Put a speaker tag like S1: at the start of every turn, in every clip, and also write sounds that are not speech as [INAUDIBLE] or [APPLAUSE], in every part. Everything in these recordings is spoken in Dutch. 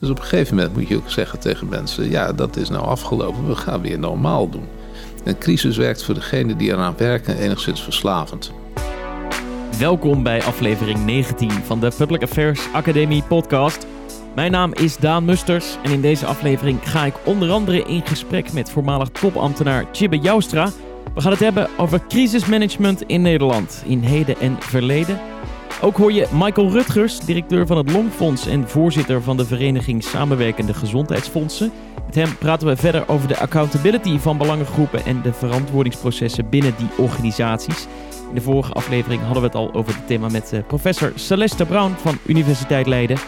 S1: Dus op een gegeven moment moet je ook zeggen tegen mensen: ja, dat is nou afgelopen, we gaan weer normaal doen. Een crisis werkt voor degene die eraan werken enigszins verslavend.
S2: Welkom bij aflevering 19 van de Public Affairs Academie podcast. Mijn naam is Daan Musters en in deze aflevering ga ik onder andere in gesprek met voormalig topambtenaar Chibbe Joustra. We gaan het hebben over crisismanagement in Nederland in heden en verleden. Ook hoor je Michael Rutgers, directeur van het Longfonds en voorzitter van de vereniging Samenwerkende Gezondheidsfondsen. Met hem praten we verder over de accountability van belangengroepen en de verantwoordingsprocessen binnen die organisaties. In de vorige aflevering hadden we het al over het thema met eh, professor Celeste Brown van Universiteit Leiden.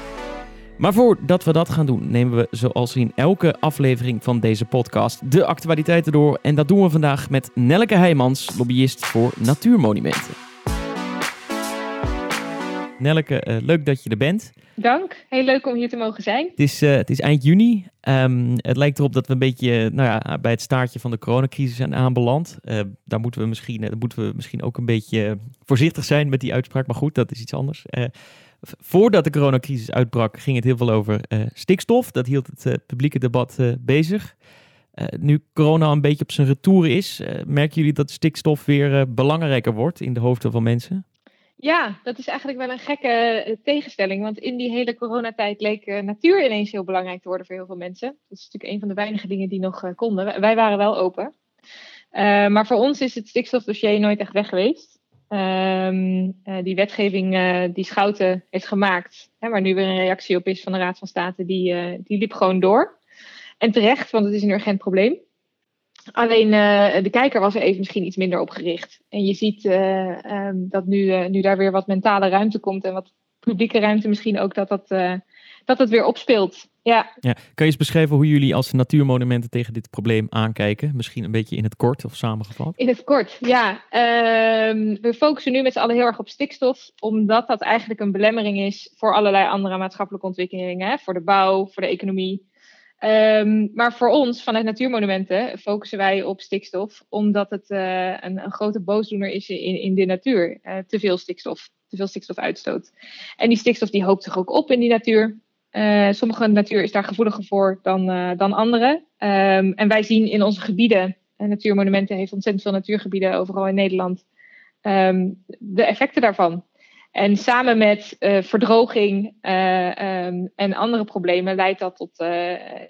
S2: Maar voordat we dat gaan doen, nemen we zoals in elke aflevering van deze podcast de actualiteiten door. En dat doen we vandaag met Nelke Heijmans, lobbyist voor natuurmonumenten. Nelke, uh, leuk dat je er bent.
S3: Dank, heel leuk om hier te mogen zijn.
S2: Het is, uh, het is eind juni. Um, het lijkt erop dat we een beetje nou ja, bij het staartje van de coronacrisis zijn aanbeland. Uh, daar moeten we, misschien, daar moeten we misschien ook een beetje voorzichtig zijn met die uitspraak. Maar goed, dat is iets anders. voordat de coronacrisis uitbrak, ging het heel veel over stikstof. Dat hield het publieke debat bezig. nu corona een beetje op zijn retour is, merken jullie dat stikstof weer belangrijker wordt in de hoofden van mensen?
S3: Ja, dat is eigenlijk wel een gekke eh, tegenstelling. Want in die hele coronatijd leek uh, natuur ineens heel belangrijk te worden voor heel veel mensen. Dat is natuurlijk een van de weinige dingen die nog uh, konden. Wij waren wel open. maar voor ons is het stikstofdossier nooit echt weg geweest. Um, die wetgeving die Schouten heeft gemaakt, hè, waar nu weer een reactie op is van de Raad van State, die, die liep gewoon door. En terecht, want het is een urgent probleem. Alleen uh, de kijker was er even misschien iets minder op gericht. En je ziet uh, um, dat nu, uh, nu daar weer wat mentale ruimte komt en wat publieke ruimte misschien ook, dat dat, dat het weer opspeelt. Ja.
S2: ja. Kan je eens beschrijven hoe jullie als natuurmonumenten tegen dit probleem aankijken? Misschien een beetje in het kort of samengevat?
S3: In het kort, ja. Ehm, we focussen nu met z'n allen heel erg op stikstof, omdat dat eigenlijk een belemmering is voor allerlei andere maatschappelijke ontwikkelingen. Hè? Voor de bouw, voor de economie. Um, maar voor ons, vanuit Natuurmonumenten, focussen wij op stikstof, omdat het uh, een, een, grote boosdoener is in, in de natuur. Uh, te veel stikstof, te veel stikstofuitstoot. En die stikstof die hoopt zich ook op in die natuur. Uh, sommige natuur is daar gevoeliger voor dan, dan andere. Um, en wij zien in onze gebieden, Natuurmonumenten heeft ontzettend veel natuurgebieden overal in Nederland, um, de effecten daarvan. En samen met uh, verdroging uh, um, en andere problemen leidt dat tot uh,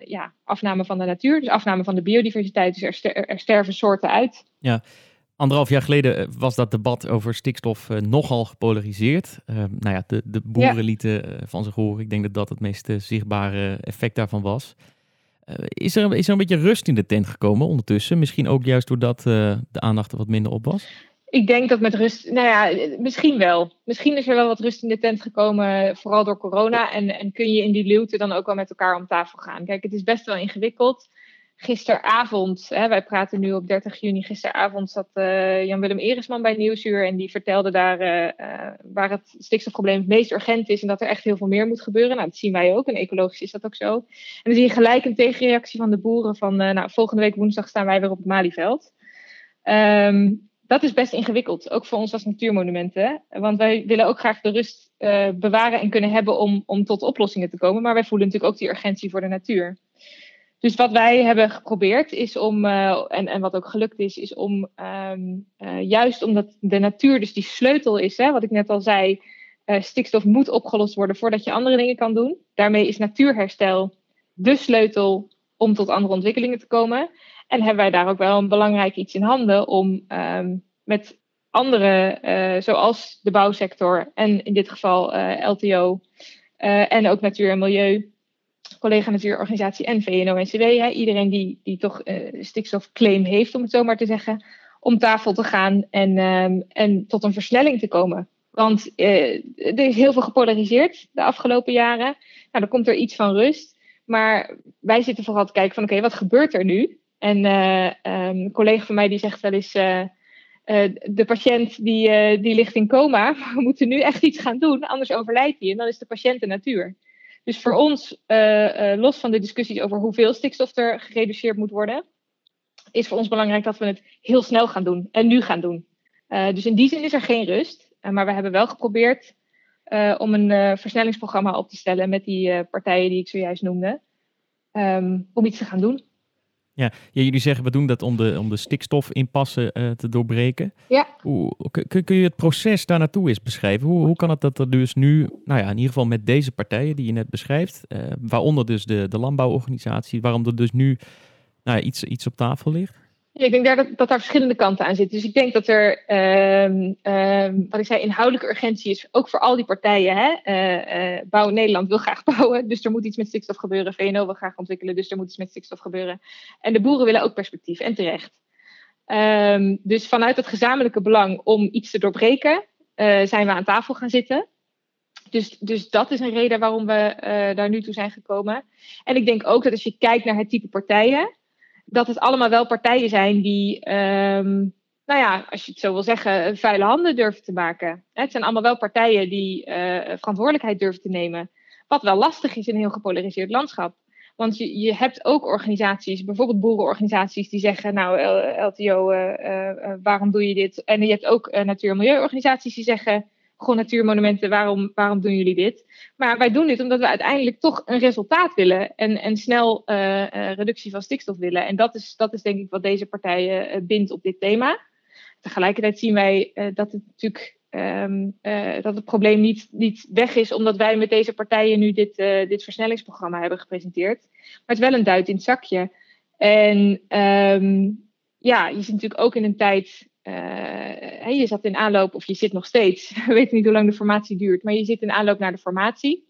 S3: ja, afname van de natuur, dus afname van de biodiversiteit. Dus er, ster er, sterven soorten uit.
S2: Ja, anderhalf jaar geleden was dat debat over stikstof nogal gepolariseerd. Ehm, nou ja, de, de boeren ja. lieten van zich horen. Ik denk dat dat het meest zichtbare effect daarvan was. is, er, is er een beetje rust in de tent gekomen ondertussen? Misschien ook juist doordat de aandacht er wat minder op was?
S3: Ik denk dat met rust, nou ja, misschien wel. Misschien is er wel wat rust in de tent gekomen, vooral door corona. En, en kun je in die luwte dan ook wel met elkaar om tafel gaan. Kijk, het is best wel ingewikkeld. Gisteravond, hè, wij praten nu op 30 juni, gisteravond zat uh, Jan-Willem Erisman bij Nieuwsuur. En die vertelde daar uh, uh, waar het stikstofprobleem het meest urgent is. En dat er echt heel veel meer moet gebeuren. Nou, dat zien wij ook. En ecologisch is dat ook zo. En dan zie je gelijk een tegenreactie van de boeren van, nou, volgende week woensdag staan wij weer op het Malieveld. Um, dat is best ingewikkeld, ook voor ons als natuurmonumenten. Want wij willen ook graag de rust uh, bewaren en kunnen hebben om, om tot oplossingen te komen. Maar wij voelen natuurlijk ook die urgentie voor de natuur. Dus wat wij hebben geprobeerd is om, uh, en, en wat ook gelukt is, is om um, uh, juist omdat de natuur dus die sleutel is, hè, wat ik net al zei, stikstof moet opgelost worden voordat je andere dingen kan doen. Daarmee is natuurherstel de sleutel om tot andere ontwikkelingen te komen. En hebben wij daar ook wel een belangrijk iets in handen om um, met andere, uh, zoals de bouwsector en in dit geval uh, LTO uh, en ook natuur en milieu, collega natuurorganisatie en VNO-NCW, iedereen die, die toch stikstofclaim heeft, om het zo maar te zeggen, om tafel te gaan en, um, en tot een versnelling te komen. Want er is heel veel gepolariseerd de afgelopen jaren. Nou, dan komt er iets van rust. Maar wij zitten vooral te kijken van oké, wat gebeurt er nu? En uh, um, een collega van mij die zegt wel eens, uh, uh, de patiënt die, die ligt in coma, [LAUGHS] we moeten nu echt iets gaan doen, anders overlijdt hij en dan is de patiënt de natuur. Dus voor ons, los van de discussies over hoeveel stikstof er gereduceerd moet worden, is voor ons belangrijk dat we het heel snel gaan doen en nu gaan doen. dus in die zin is er geen rust, maar we hebben wel geprobeerd om een versnellingsprogramma op te stellen met die partijen die ik zojuist noemde. Ehm, om iets te gaan doen.
S2: Ja, jullie zeggen we doen dat om de, om de stikstofimpasse uh, te doorbreken.
S3: Ja.
S2: Hoe, kun, kun je het proces daar naartoe eens beschrijven? Hoe, hoe kan het dat er dus nu, nou ja, in ieder geval met deze partijen die je net beschrijft, uh, waaronder dus de, de landbouworganisatie, waarom er dus nu nou ja, iets, iets op tafel ligt?
S3: Ja, ik denk daar dat, dat daar verschillende kanten aan zitten. Dus ik denk dat er, um, um, wat ik zei, inhoudelijke urgentie is, ook voor al die partijen. Hè? Uh, uh, Bouw Nederland wil graag [LAUGHS] bouwen, dus er moet iets met stikstof gebeuren. VNO wil graag ontwikkelen, dus er moet iets met stikstof gebeuren. En de boeren willen ook perspectief, en terecht. Um, dus vanuit het gezamenlijke belang om iets te doorbreken, uh, zijn we aan tafel gaan zitten. Dus, dus dat is een reden waarom we daar nu toe zijn gekomen. En ik denk ook dat als je kijkt naar het type partijen dat het allemaal wel partijen zijn die, um, nou ja, als je het zo wil zeggen, vuile handen durven te maken. Het zijn allemaal wel partijen die uh, verantwoordelijkheid durven te nemen. Wat wel lastig is in een heel gepolariseerd landschap. Want je, je hebt ook organisaties, bijvoorbeeld boerenorganisaties, die zeggen: Nou, LTO, uh, uh, waarom doe je dit? En je hebt ook natuur- en milieuorganisaties die zeggen: gewoon natuurmonumenten, waarom, waarom doen jullie dit? Maar wij doen dit omdat we uiteindelijk toch een resultaat willen en, en snel uh, uh, reductie van stikstof willen. En dat is, dat is denk ik wat deze partijen uh, bindt op dit thema. Tegelijkertijd zien wij dat het natuurlijk um, dat het probleem niet, niet weg is omdat wij met deze partijen nu dit, dit versnellingsprogramma hebben gepresenteerd. Maar het is wel een duit in het zakje. En um, ja, je zit natuurlijk ook in een tijd uh, je zat in aanloop, of je zit nog steeds, [LAUGHS] we weten niet hoe lang de formatie duurt, maar je zit in aanloop naar de formatie.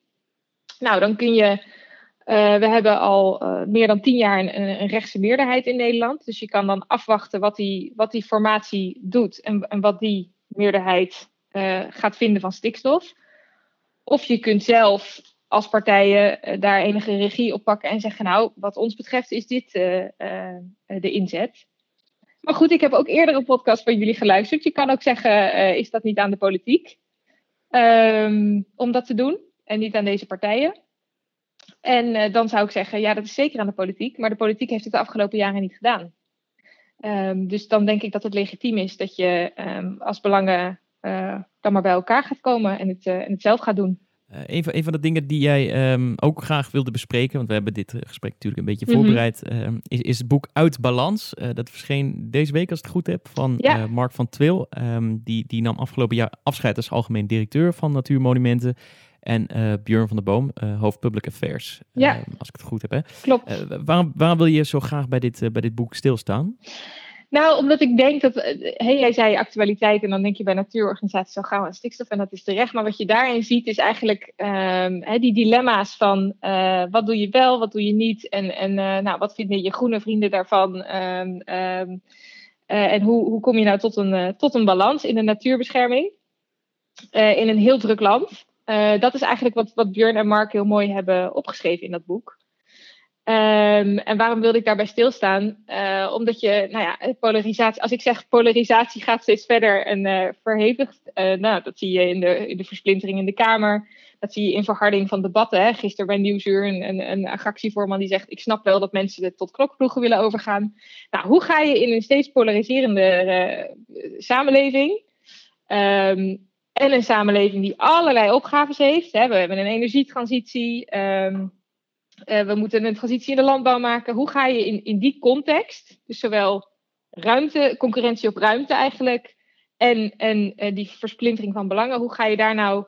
S3: Nou, dan kun je, uh, we hebben al uh, meer dan tien jaar een, een, rechtse meerderheid in Nederland. Dus je kan dan afwachten wat die, wat die formatie doet en, en wat die meerderheid gaat vinden van stikstof. Of je kunt zelf als partijen daar enige regie op pakken en zeggen, nou, wat ons betreft is dit de inzet. Maar goed, ik heb ook eerder een podcast van jullie geluisterd. Je kan ook zeggen, uh, is dat niet aan de politiek? Um, om dat te doen en niet aan deze partijen. En uh, dan zou ik zeggen, ja, dat is zeker aan de politiek. Maar de politiek heeft het de afgelopen jaren niet gedaan. Um, dus dan denk ik dat het legitiem is dat je um, als belangen uh, dan maar bij elkaar gaat komen en het, en het zelf gaat doen.
S2: Uh, een, van, een van de dingen die jij um, ook graag wilde bespreken, want we hebben dit eh, gesprek natuurlijk een beetje mm -hmm. voorbereid, uh, is, is het boek Uit Balans. Uh, dat verscheen deze week, als ik het goed heb, van ja. Mark van Twil. Um, die, die nam afgelopen jaar afscheid als algemeen directeur van Natuurmonumenten. En Björn van der Boom, hoofd Public Affairs,
S3: ja.
S2: als ik het goed heb. Hè?
S3: Klopt.
S2: waarom, waarom wil je zo graag bij dit, bij dit boek stilstaan?
S3: Nou, omdat ik denk dat, hey, jij zei actualiteit en dan denk je bij natuurorganisaties zo gaan we aan stikstof en dat is terecht. Maar wat je daarin ziet is eigenlijk he, die dilemma's van uh, wat doe je wel, wat doe je niet en, en uh, nou, wat vinden je groene vrienden daarvan um, uh, en hoe, hoe kom je nou tot een, tot een balans in de natuurbescherming in een heel druk land. dat is eigenlijk wat, wat Björn en Mark heel mooi hebben opgeschreven in dat boek. Um, en waarom wilde ik daarbij stilstaan? Uh, omdat je, nou ja, polarisatie, als ik zeg polarisatie gaat steeds verder en uh, verhevigt, nou, dat zie je in de, in de versplintering in de Kamer. Dat zie je in verharding van debatten. Hè. Gisteren bij Nieuwsuur een, een, een die zegt: Ik snap wel dat mensen tot klokploegen willen overgaan. Nou, hoe ga je in een steeds polariserende samenleving um, en een samenleving die allerlei opgaves heeft? Hè. We hebben een energietransitie. Um, uh, we moeten een transitie in de landbouw maken. Hoe ga je in, in die context, dus zowel ruimte, concurrentie op ruimte eigenlijk, en, en uh, die versplintering van belangen, hoe ga je daar nou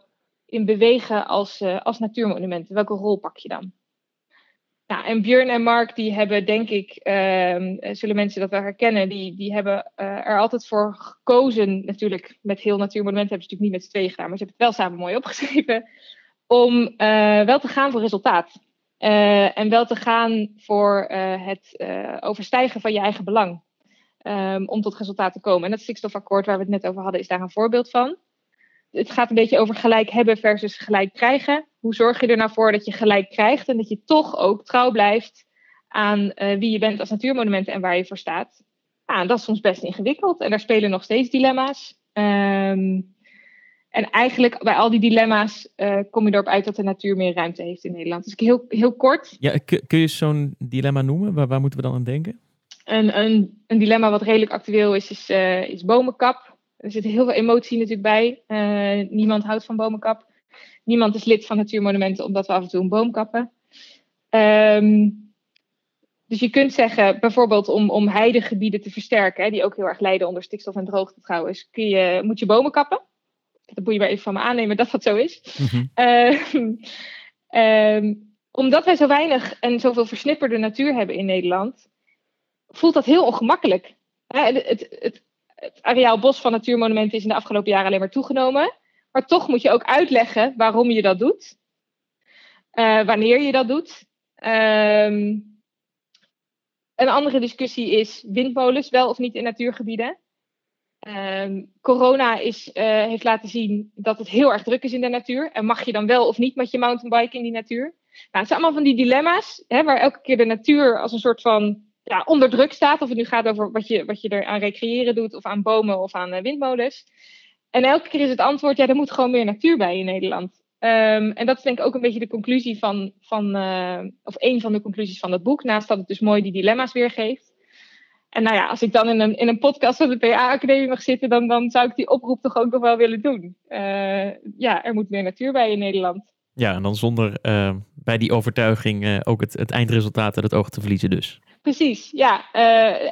S3: in bewegen als, uh, als natuurmonumenten? Welke rol pak je dan? Nou, en Björn en Mark, die hebben denk ik, ehm, zullen mensen dat wel herkennen, die, die hebben er altijd voor gekozen, natuurlijk met heel natuurmonumenten hebben ze natuurlijk niet met z'n tweeën gedaan, maar ze hebben het wel samen mooi opgeschreven, om wel te gaan voor resultaat. Uh, en wel te gaan voor uh, het uh, overstijgen van je eigen belang. Um, om tot resultaat te komen. En dat stikstofakkoord waar we het net over hadden, is daar een voorbeeld van. Het gaat een beetje over gelijk hebben versus gelijk krijgen. Hoe zorg je er nou voor dat je gelijk krijgt en dat je toch ook trouw blijft aan wie je bent als natuurmonument en waar je voor staat? Nou, dat is soms best ingewikkeld en daar spelen nog steeds dilemma's. Um, en eigenlijk bij al die dilemma's uh, kom je erop uit dat de natuur meer ruimte heeft in Nederland. Dus heel, heel kort.
S2: Ja, kun je zo'n dilemma noemen? Waar, waar, moeten we dan aan denken?
S3: Een, een, een dilemma wat redelijk actueel is, is, uh, is bomenkap. Er zit heel veel emotie natuurlijk bij. Uh, niemand houdt van bomenkap. Niemand is lid van Natuurmonumenten omdat we af en toe een boom kappen. Ehm, dus je kunt zeggen, bijvoorbeeld om, om heidegebieden te versterken, hè, die ook heel erg lijden onder stikstof en droogte trouwens, kun je, moet je bomen kappen. Dat moet je maar even van me aannemen dat dat zo is. Mhm. Ehm, ehm, omdat wij zo weinig en zoveel versnipperde natuur hebben in Nederland, voelt dat heel ongemakkelijk. Het, het, het, het areaal bos van natuurmonumenten is in de afgelopen jaren alleen maar toegenomen. Maar toch moet je ook uitleggen waarom je dat doet. Uh, wanneer je dat doet. Ehm, een andere discussie is windmolens wel of niet in natuurgebieden. Um, corona is, uh, heeft laten zien dat het heel erg druk is in de natuur. En mag je dan wel of niet met je mountainbike in die natuur? Nou, het zijn allemaal van die dilemma's, hè, waar elke keer de natuur als een soort van ja, onder druk staat. Of het nu gaat over wat je, wat je er aan recreëren doet, of aan bomen of aan uh, windmolens. En elke keer is het antwoord, ja, er moet gewoon meer natuur bij in Nederland. Um, en dat is denk ik ook een beetje de conclusie van, van uh, of een van de conclusies van het boek, naast dat het dus mooi die dilemma's weergeeft. En nou ja, als ik dan in een, in een podcast van de PA-academie mag zitten, dan, dan zou ik die oproep toch ook nog wel willen doen. Uh, ja, er moet meer natuur bij in Nederland.
S2: Ja, en dan zonder uh, bij die overtuiging ook het, het eindresultaat uit het oog te verliezen dus.
S3: Precies, ja.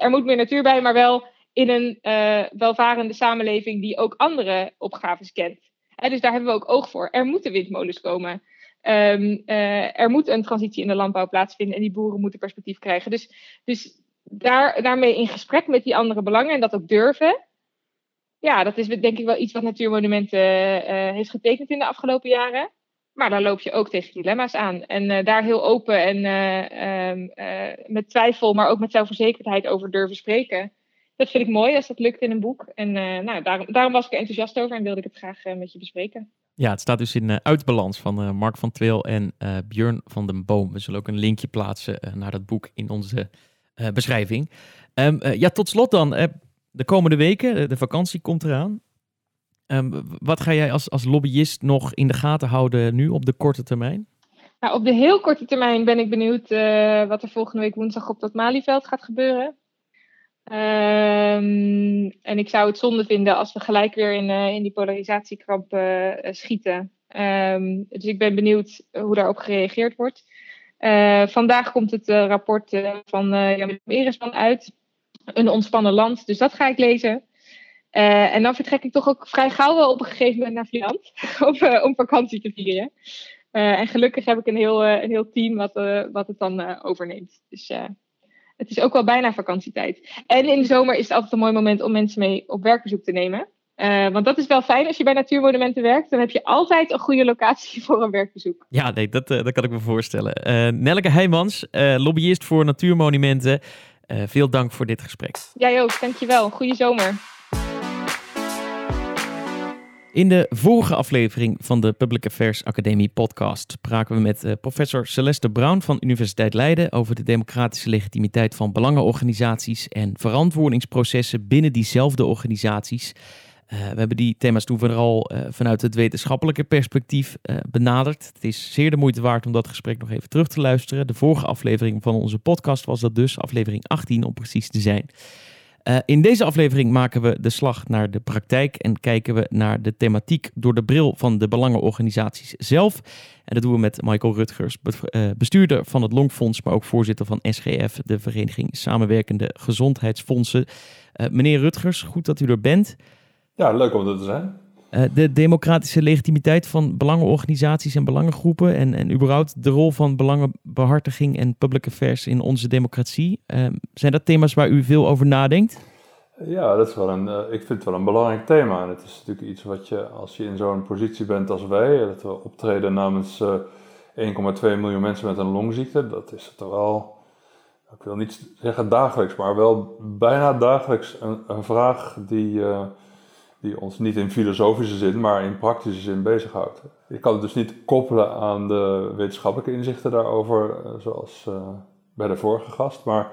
S3: er moet meer natuur bij, maar wel in een welvarende samenleving die ook andere opgaves kent dus daar hebben we ook oog voor. Er moeten windmolens komen. Um, uh, er moet een transitie in de landbouw plaatsvinden en die boeren moeten perspectief krijgen. Dus, dus daar, daarmee in gesprek met die andere belangen en dat ook durven. Ja, dat is denk ik wel iets wat Natuurmonumenten uh, heeft getekend in de afgelopen jaren. Maar daar loop je ook tegen dilemma's aan. En uh, daar heel open en um, met twijfel, maar ook met zelfverzekerdheid over durven spreken dat vind ik mooi als dat lukt in een boek. En uh, nou, daarom, daarom, was ik er enthousiast over en wilde ik het graag uh, met je bespreken.
S2: Ja, het staat dus in uh, Uitbalans van Mark van Tweel en Björn van den Boom. We zullen ook een linkje plaatsen naar dat boek in onze beschrijving. Um, ja, tot slot dan. de komende weken, de vakantie komt eraan. Um, wat ga jij als, als lobbyist nog in de gaten houden nu op de korte termijn?
S3: Nou, op de heel korte termijn ben ik benieuwd wat er volgende week woensdag op dat Malieveld gaat gebeuren. Um, en ik zou het zonde vinden als we gelijk weer in, in die polarisatiekramp schieten. Dus ik ben benieuwd hoe daarop gereageerd wordt. Uh, vandaag komt het rapport van Jan Eresman uit. Een ontspannen land, dus dat ga ik lezen. en dan vertrek ik toch ook vrij gauw wel op een gegeven moment naar Vlieland [LAUGHS] om, om vakantie te vieren. en gelukkig heb ik een heel, een heel team wat, wat het dan overneemt. Dus het is ook wel bijna vakantietijd. En in de zomer is het altijd een mooi moment om mensen mee op werkbezoek te nemen. Uh, want dat is wel fijn als je bij natuurmonumenten werkt. Dan heb je altijd een goede locatie [LAUGHS] voor een werkbezoek.
S2: Ja, nee, dat, uh, dat kan ik me voorstellen. Uh, Nelleke Heijmans, lobbyist voor natuurmonumenten. veel dank voor dit gesprek.
S3: Jij ook, dankjewel. Goede zomer.
S2: In de vorige aflevering van de Public Affairs Academie podcast spraken we met professor Celeste Brown van Universiteit Leiden over de democratische legitimiteit van belangenorganisaties en verantwoordingsprocessen binnen diezelfde organisaties. Uh, we hebben die thema's toen vooral uh, vanuit het wetenschappelijke perspectief benaderd. Het is zeer de moeite waard om dat gesprek nog even terug te luisteren. De vorige aflevering van onze podcast was dat dus, aflevering 18 om precies te zijn. In deze aflevering maken we de slag naar de praktijk en kijken we naar de thematiek door de bril van de belangenorganisaties zelf. En dat doen we met Michael Rutgers, bestuurder van het Longfonds, maar ook voorzitter van SGF, de Vereniging Samenwerkende Gezondheidsfondsen. Meneer Rutgers, goed dat u er bent.
S4: Ja, leuk om er te zijn.
S2: Uh, de democratische legitimiteit van belangenorganisaties en belangengroepen en, en überhaupt de rol van belangenbehartiging en public affairs in onze democratie. Uh, zijn dat thema's waar u veel over nadenkt?
S4: Ja, dat is wel een, uh, ik vind het wel een belangrijk thema. En het is natuurlijk iets wat je, als je in zo'n positie bent als wij, dat we optreden namens 1,2 miljoen mensen met een longziekte, dat is toch wel, ik wil niet zeggen dagelijks, maar wel bijna dagelijks een, een vraag die die ons niet in filosofische zin, maar in praktische zin bezighoudt. Je kan het dus niet koppelen aan de wetenschappelijke inzichten daarover, eh, zoals uh, bij de vorige gast, maar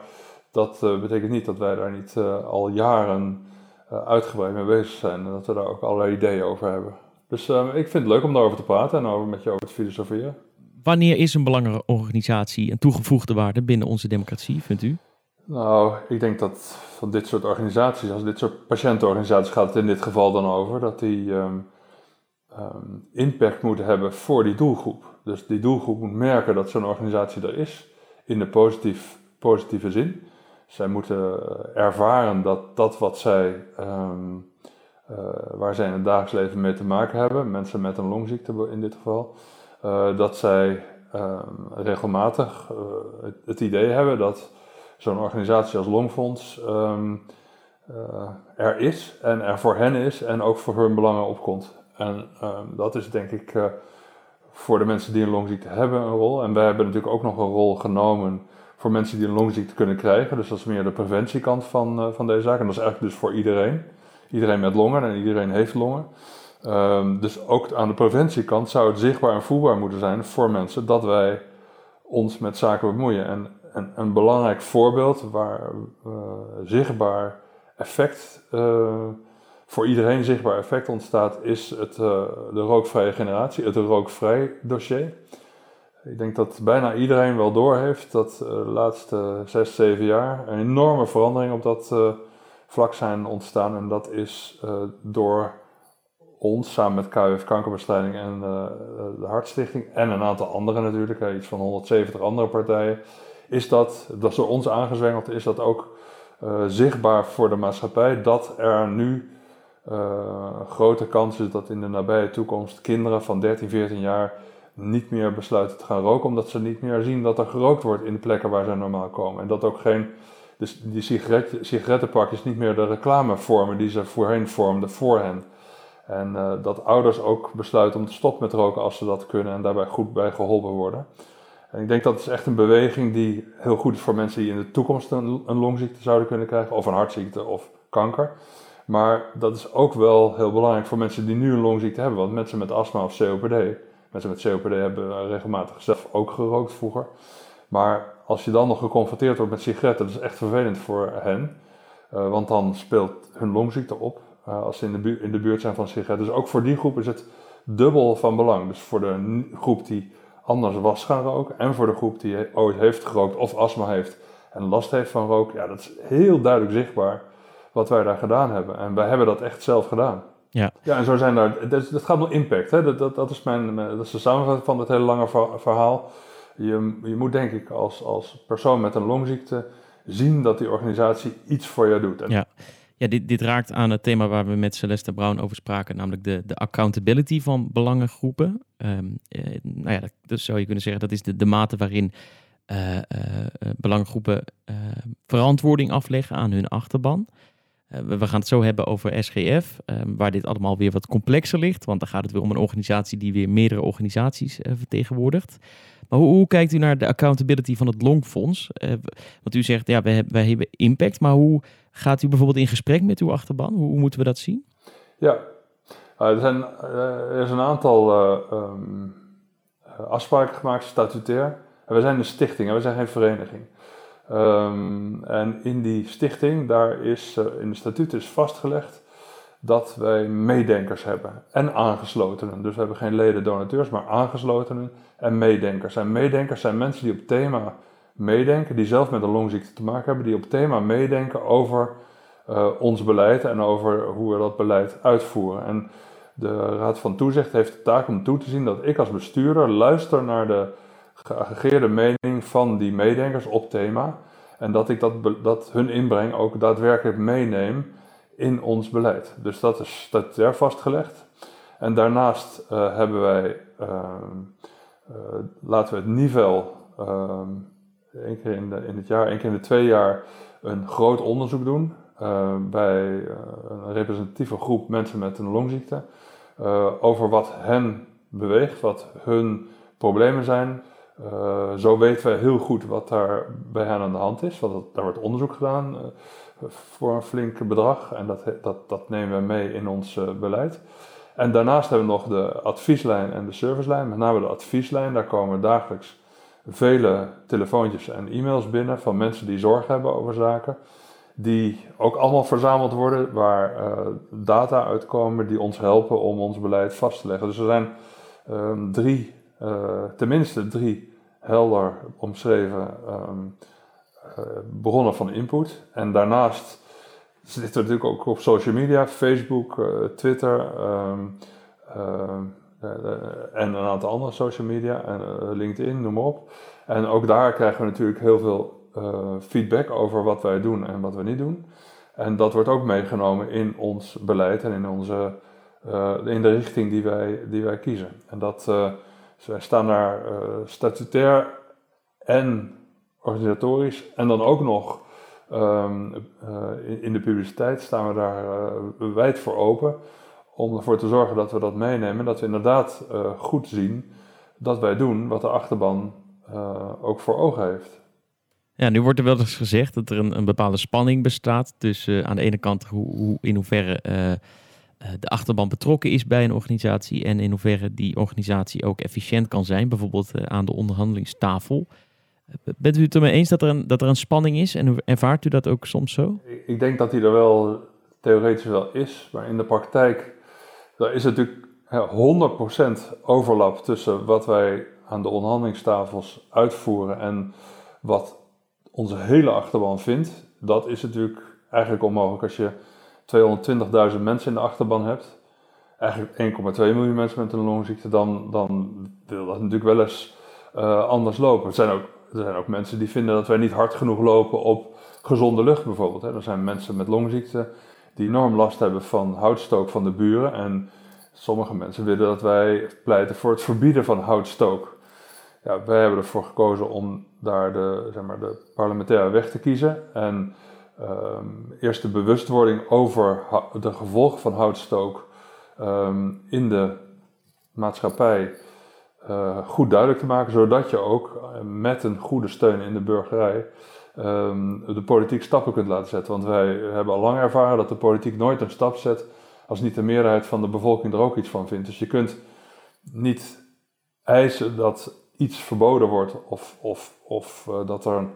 S4: dat uh, betekent niet dat wij daar niet al jaren uitgebreid mee bezig zijn en dat we daar ook allerlei ideeën over hebben. Dus ik vind het leuk om daarover te praten en over met je over te filosoferen.
S2: Wanneer is een belangenorganisatie een toegevoegde waarde binnen onze democratie, vindt u?
S4: Nou, ik denk dat van dit soort organisaties, als dit soort patiëntenorganisaties gaat het in dit geval dan over, dat die uh, ehm, impact moet hebben voor die doelgroep. Dus die doelgroep moet merken dat zo'n organisatie er is, in de positief, positieve zin. Zij moeten ervaren dat dat wat zij, ehm, eh, waar zij in het dagelijks leven mee te maken hebben, mensen met een longziekte in dit geval, uh, dat zij ehm, regelmatig het, idee hebben dat zo'n organisatie als Longfonds um, er is en er voor hen is en ook voor hun belangen opkomt. En dat is denk ik voor de mensen die een longziekte hebben een rol. En wij hebben natuurlijk ook nog een rol genomen voor mensen die een longziekte kunnen krijgen. Dus dat is meer de preventiekant van, uh, van deze zaak. En dat is eigenlijk dus voor iedereen. Iedereen met longen en iedereen heeft longen. Um, dus ook aan de preventiekant zou het zichtbaar en voelbaar moeten zijn voor mensen dat wij ons met zaken bemoeien. En, en een belangrijk voorbeeld waar uh, zichtbaar effect, uh, voor iedereen zichtbaar effect ontstaat, is het, de rookvrije generatie, het rookvrij dossier. Ik denk dat bijna iedereen wel doorheeft dat de laatste zes, zeven jaar een enorme verandering op dat vlak zijn ontstaan. En dat is door ons samen met KUF Kankerbestrijding en de Hartstichting en een aantal anderen natuurlijk, iets van 170 andere partijen, is dat, dat door ons aangezwengeld, is dat ook zichtbaar voor de maatschappij dat er nu grote kans is dat in de nabije toekomst kinderen van 13, 14 jaar niet meer besluiten te gaan roken, omdat ze niet meer zien dat er gerookt wordt in de plekken waar ze normaal komen. En dat ook geen, dus die sigaret, sigarettenpakjes niet meer de reclame vormen die ze voorheen vormden voor hen. En uh, dat ouders ook besluiten om te stoppen met roken als ze dat kunnen en daarbij goed bij geholpen worden. Ik denk dat is echt een beweging die heel goed is voor mensen die in de toekomst een, longziekte zouden kunnen krijgen, of een hartziekte of kanker. Maar dat is ook wel heel belangrijk voor mensen die nu een longziekte hebben, want mensen met astma of COPD Mensen met COPD hebben regelmatig zelf ook gerookt vroeger. Maar als je dan nog geconfronteerd wordt met sigaretten, dat is echt vervelend voor hen. Uh, want dan speelt hun longziekte op uh, als ze in de, in de buurt zijn van sigaretten. Dus ook voor die groep is het dubbel van belang. Dus voor de groep die anders was gaan roken en voor de groep die ooit heeft gerookt of astma heeft en last heeft van roken. Ja, dat is heel duidelijk zichtbaar wat wij daar gedaan hebben. En wij hebben dat echt zelf gedaan.
S2: Ja.
S4: ja, en zo zijn daar, dat, dat gaat om impact. Hè? Dat, dat, dat, is mijn, dat is de samenvatting van het hele lange verhaal. Je, je moet denk ik als, als persoon met een longziekte zien dat die organisatie iets voor je doet.
S2: ja. Ja, dit, dit raakt aan het thema waar we met Celeste Brown over spraken, namelijk de, de accountability van belangengroepen. Um, nou ja, dat, zou je kunnen zeggen, dat is de, de mate waarin uh, belangengroepen verantwoording afleggen aan hun achterban. Eh, we gaan het zo hebben over SGF, ehm, waar dit allemaal weer wat complexer ligt. Want dan gaat het weer om een organisatie die weer meerdere organisaties vertegenwoordigt. Maar hoe, kijkt u naar de accountability van het Longfonds? Uh, want u zegt, ja, wij, wij hebben impact. Maar hoe gaat u bijvoorbeeld in gesprek met uw achterban? Hoe, moeten we dat zien?
S4: Ja, er, zijn, er is een aantal um, afspraken gemaakt, statutair. Wij zijn een stichting, en wij zijn geen vereniging. Um, en in die stichting, daar is in de statuut is vastgelegd dat wij meedenkers hebben en aangeslotenen. Dus we hebben geen leden donateurs, maar aangeslotenen en meedenkers. En meedenkers zijn mensen die op thema meedenken, die zelf met een longziekte te maken hebben, die op thema meedenken over uh, ons beleid en over hoe we dat beleid uitvoeren. En de Raad van Toezicht heeft de taak om toe te zien dat ik als bestuurder luister naar de geaggregeerde mening van die meedenkers op thema. En dat ik dat, dat hun inbreng ook daadwerkelijk meeneem in ons beleid. Dus dat is statutair vastgelegd. En daarnaast uh, hebben wij, uh, uh, laten we het niveau, ehm, één keer in, in het jaar, één keer in de twee jaar, een groot onderzoek doen ehm, bij een representatieve groep mensen met een longziekte. over wat hen beweegt, wat hun problemen zijn, uh, zo weten wij heel goed wat daar bij hen aan de hand is. Want daar wordt onderzoek gedaan uh, voor een flink bedrag en dat, dat, dat nemen we mee in ons uh, beleid. En daarnaast hebben we nog de advieslijn en de servicelijn. Met name de advieslijn, daar komen dagelijks vele telefoontjes en e-mails binnen van mensen die zorg hebben over zaken. Die ook allemaal verzameld worden, waar data uitkomen die ons helpen om ons beleid vast te leggen. Dus er zijn um, drie uh, tenminste drie helder omschreven um, bronnen van input. En daarnaast zitten we natuurlijk ook op social media, Facebook, uh, Twitter, um, en een aantal andere social media, en LinkedIn, noem maar op. En ook daar krijgen we natuurlijk heel veel feedback over wat wij doen en wat we niet doen. En dat wordt ook meegenomen in ons beleid en in, onze, in de richting die wij, die wij kiezen. En dat, dus wij staan daar statutair en organisatorisch. En dan ook nog um, in, in, de publiciteit staan we daar uh, wijd voor open. Om ervoor te zorgen dat we dat meenemen, dat we inderdaad goed zien dat wij doen wat de achterban ook voor ogen heeft.
S2: Ja, nu wordt er wel eens gezegd dat er een, een bepaalde spanning bestaat tussen aan de ene kant hoe, hoe in hoeverre de achterban betrokken is bij een organisatie en in hoeverre die organisatie ook efficiënt kan zijn, bijvoorbeeld aan de onderhandelingstafel. Bent u het ermee eens dat er, een, dat er een spanning is en ervaart u dat ook soms zo?
S4: Ik denk dat die er wel theoretisch wel is, maar in de praktijk daar is natuurlijk 100% overlap tussen wat wij aan de onderhandelingstafels uitvoeren en wat onze hele achterban vindt. Dat is natuurlijk eigenlijk onmogelijk als je 220.000 mensen in de achterban hebt. Eigenlijk 1,2 miljoen mensen met een longziekte, dan, dan wil dat natuurlijk wel eens uh, anders lopen. Er zijn ook er zijn ook mensen die vinden dat wij niet hard genoeg lopen op gezonde lucht bijvoorbeeld. Hè. Er zijn mensen met longziekte die enorm last hebben van houtstook van de buren. En sommige mensen willen dat wij pleiten voor het verbieden van houtstook. Ja, wij hebben ervoor gekozen om daar de, zeg maar, de parlementaire weg te kiezen. En um, eerst de bewustwording over de gevolgen van houtstook um, in de maatschappij uh, goed duidelijk te maken, zodat je ook uh, met een goede steun in de burgerij um, de politiek stappen kunt laten zetten. Want wij hebben al lang ervaren dat de politiek nooit een stap zet als niet de meerderheid van de bevolking er ook iets van vindt. Dus je kunt niet eisen dat iets verboden wordt of, of, of uh, dat er een,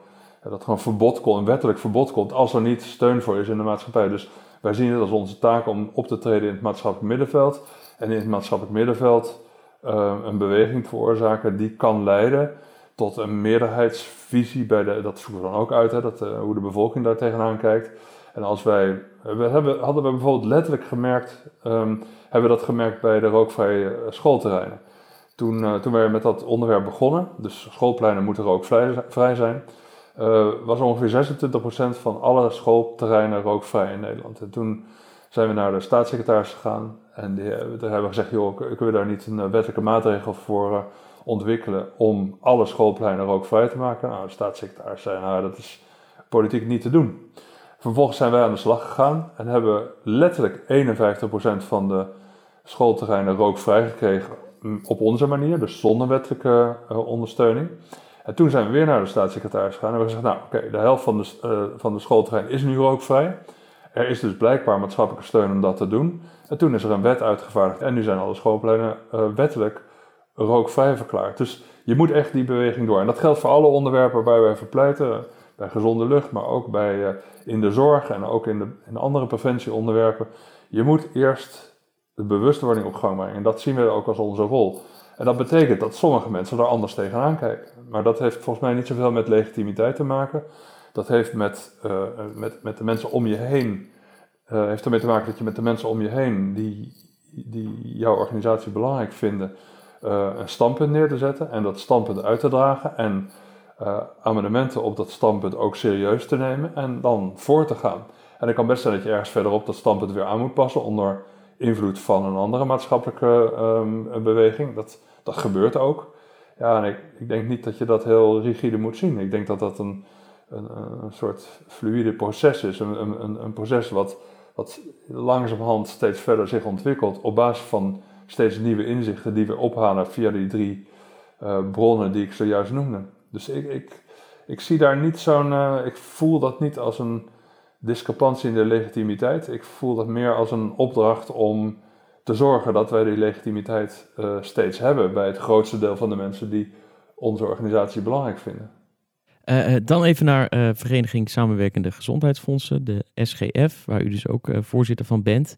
S4: dat een verbod komt, een wettelijk verbod komt, als er niet steun voor is in de maatschappij. Dus wij zien het als onze taak om op te treden in het maatschappelijk middenveld. En in het maatschappelijk middenveld uh, een beweging veroorzaken die kan leiden tot een meerderheidsvisie bij de, dat zoeken we dan ook uit, hè, dat, uh, hoe de bevolking daar tegenaan kijkt. En als wij, we hebben, hadden we bijvoorbeeld letterlijk gemerkt, um, hebben we dat gemerkt bij de rookvrije eh, schoolterreinen. Toen, uh, toen wij met dat onderwerp begonnen, dus schoolpleinen moeten rookvrij zijn, uh, was ongeveer 26% van alle schoolterreinen rookvrij in Nederland. En toen zijn we naar de staatssecretaris gegaan en die, daar hebben we gezegd, joh, kunnen we daar niet een eh, wettelijke maatregel voor eh, ontwikkelen om alle schoolpleinen rookvrij te maken? Nou, de staatssecretaris zei, nou, dat is politiek niet te doen. Vervolgens zijn wij aan de slag gegaan en hebben letterlijk 51% van de schoolterreinen rookvrij gekregen mm, op onze manier, dus zonder wettelijke ondersteuning. En toen zijn we weer naar de staatssecretaris gegaan en hebben gezegd, nou oké, de helft van de, uh, van de schoolterrein is nu rookvrij. Er is dus blijkbaar maatschappelijke steun om dat te doen. En toen is er een wet uitgevaardigd en nu zijn alle schoolpleinen uh, wettelijk rookvrij verklaard. Dus je moet echt die beweging door. En dat geldt voor alle onderwerpen waar wij verpleiten. Bij gezonde lucht, maar ook bij, uh, in de zorg en ook in, de, in andere preventieonderwerpen. Je moet eerst de bewustwording op gang brengen. En dat zien we ook als onze rol. En dat betekent dat sommige mensen er anders tegenaan kijken. Maar dat heeft volgens mij niet zoveel met legitimiteit te maken. Dat heeft met, uh, met, met de mensen om je heen, uh, heeft ermee te maken dat je met de mensen om je heen, die, die jouw organisatie belangrijk vinden, een standpunt neer te zetten en dat standpunt uit te dragen en amendementen op dat standpunt ook serieus te nemen en dan voor te gaan. En het kan best zijn dat je ergens verderop dat standpunt weer aan moet passen onder invloed van een andere maatschappelijke um, beweging. Dat, dat gebeurt ook. Ja, en ik, ik denk niet dat je dat heel rigide moet zien. Ik denk dat dat een, een, soort fluïde proces is. Een, een, een proces wat, wat langzamerhand steeds verder zich ontwikkelt op basis van steeds nieuwe inzichten die we ophalen via die drie uh, bronnen die ik zojuist noemde. Dus ik, ik, ik zie daar niet zo'n. Uh, ik voel dat niet als een discrepantie in de legitimiteit. Ik voel dat meer als een opdracht om te zorgen dat wij die legitimiteit uh, steeds hebben bij het grootste deel van de mensen die onze organisatie belangrijk vinden.
S2: Uh, dan even naar Vereniging Samenwerkende Gezondheidsfondsen, de SGF, waar u dus ook voorzitter van bent.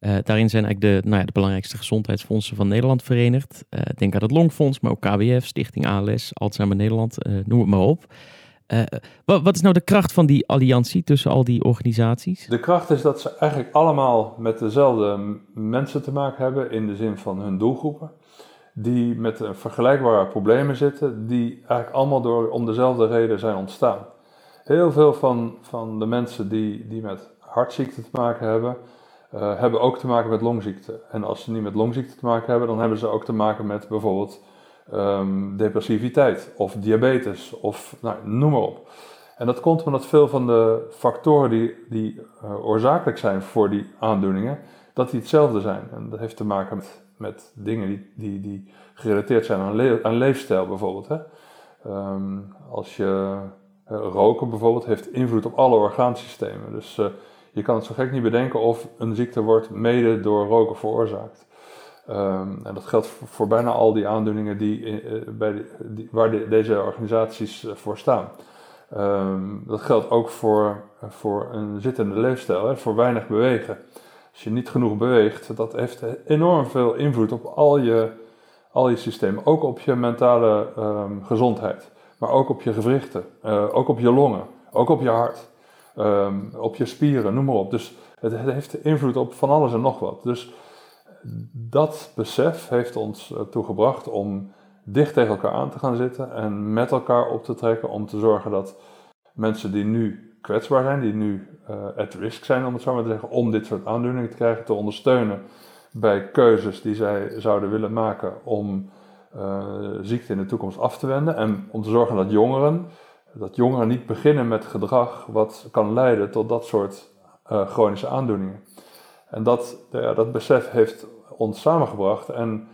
S2: daarin zijn eigenlijk de, nou ja, de belangrijkste gezondheidsfondsen van Nederland verenigd. denk aan het Longfonds, maar ook KWF, Stichting ALS, Alzheimer Nederland, noem het maar op. wat, wat, is nou de kracht van die alliantie tussen al die organisaties?
S4: De kracht is dat ze eigenlijk allemaal met dezelfde mensen te maken hebben in de zin van hun doelgroepen. Die met vergelijkbare problemen zitten, die eigenlijk allemaal door, om dezelfde reden zijn ontstaan. Heel veel van, van de mensen die, die met hartziekte te maken hebben, hebben ook te maken met longziekte. En als ze niet met longziekte te maken hebben, dan hebben ze ook te maken met bijvoorbeeld um, depressiviteit of diabetes of nou, noem maar op. En dat komt omdat veel van de factoren die, die uh, oorzakelijk zijn voor die aandoeningen, dat die hetzelfde zijn. En dat heeft te maken met, met dingen die, die, die gerelateerd zijn aan, aan leefstijl bijvoorbeeld. Hè? Um, als je uh, roken bijvoorbeeld heeft invloed op alle orgaansystemen. Dus uh, je kan het zo gek niet bedenken of een ziekte wordt mede door roken veroorzaakt. Um, en dat geldt voor, bijna al die aandoeningen die, uh, bij de, die, waar de, deze organisaties uh, voor staan. Um, dat geldt ook voor, voor een zittende leefstijl, hè, voor weinig bewegen. Als je niet genoeg beweegt, dat heeft enorm veel invloed op al je, al je systemen, ook op je mentale um, gezondheid, maar ook op je gewrichten, ook op je longen, ook op je hart, op je spieren, noem maar op. Dus het, het heeft invloed op van alles en nog wat. Dus dat besef heeft ons ertoe eh, gebracht om dicht tegen elkaar aan te gaan zitten en met elkaar op te trekken om te zorgen dat mensen die nu kwetsbaar zijn, die nu uh, at risk zijn, om het zo maar te zeggen, om dit soort aandoeningen te krijgen, te ondersteunen bij keuzes die zij zouden willen maken om uh, ziekte in de toekomst af te wenden. En om te zorgen dat jongeren, dat jongeren niet beginnen met gedrag wat kan leiden tot dat soort chronische aandoeningen. En dat, ja, dat besef heeft ons samengebracht en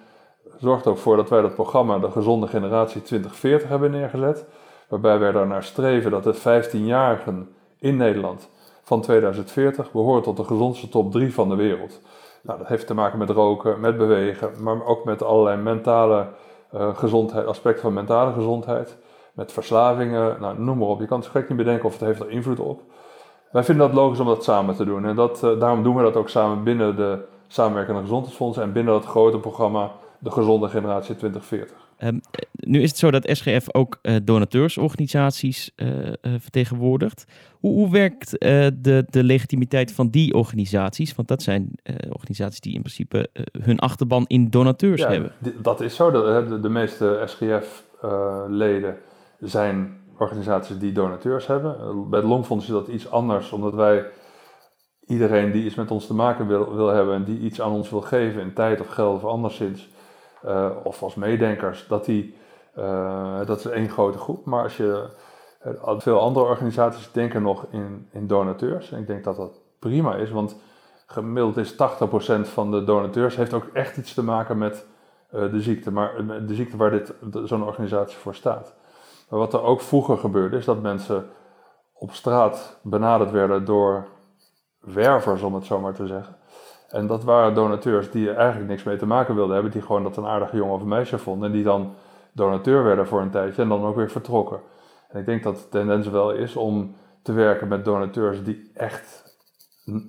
S4: zorgt ook voor dat wij dat programma De Gezonde Generatie 2040 hebben neergezet. Waarbij wij naar streven dat de 15-jarigen in Nederland van 2040 behoren tot de gezondste top 3 van de wereld. Nou, dat heeft te maken met roken, met bewegen, maar ook met allerlei mentale uh, gezondheid, aspecten van mentale gezondheid. Met verslavingen, nou, noem maar op. Je kan het gek niet bedenken of het heeft er invloed op. Wij vinden dat logisch om dat samen te doen. En dat, uh, daarom doen we dat ook samen binnen de samenwerkende gezondheidsfondsen en binnen dat grote programma de Gezonde Generatie 2040.
S2: Um, nu is het zo dat SGF ook uh, donateursorganisaties uh, uh, vertegenwoordigt. Hoe, hoe werkt de, de legitimiteit van die organisaties? Want dat zijn organisaties die in principe hun achterban in donateurs
S4: ja,
S2: hebben.
S4: Dat is zo. De, de, de meeste SGF-leden zijn organisaties die donateurs hebben. Bij het Longfonds is dat iets anders, omdat wij iedereen die iets met ons te maken wil, wil hebben en die iets aan ons wil geven in tijd of geld of anderszins, uh, of als meedenkers, dat, die, uh, dat is één grote groep. Maar als je, uh, veel andere organisaties denken nog in, in donateurs. En ik denk dat dat prima is, want gemiddeld is 80% van de donateurs heeft ook echt iets te maken met de ziekte, maar de ziekte waar dit, zo'n organisatie voor staat. Maar wat er ook vroeger gebeurde, is dat mensen op straat benaderd werden door wervers, om het zo maar te zeggen. En dat waren donateurs die er eigenlijk niks mee te maken wilden hebben, die gewoon dat een aardige jongen of meisje vonden en die dan donateur werden voor een tijdje en dan ook weer vertrokken. En ik denk dat de tendens wel is om te werken met donateurs die echt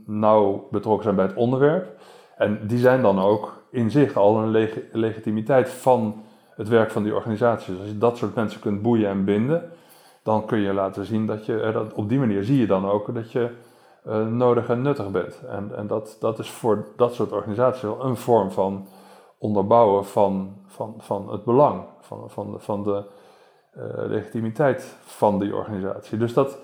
S4: nauw betrokken zijn bij het onderwerp. En die zijn dan ook in zich al een leg legitimiteit van het werk van die organisaties. Dus als je dat soort mensen kunt boeien en binden, dan kun je laten zien dat je, dat op die manier zie je dan ook dat je uh, nodig en nuttig bent. En, en dat, dat is voor dat soort organisaties wel een vorm van onderbouwen van, van, van het belang, van, van, van de uh, legitimiteit van die organisatie. Dus dat,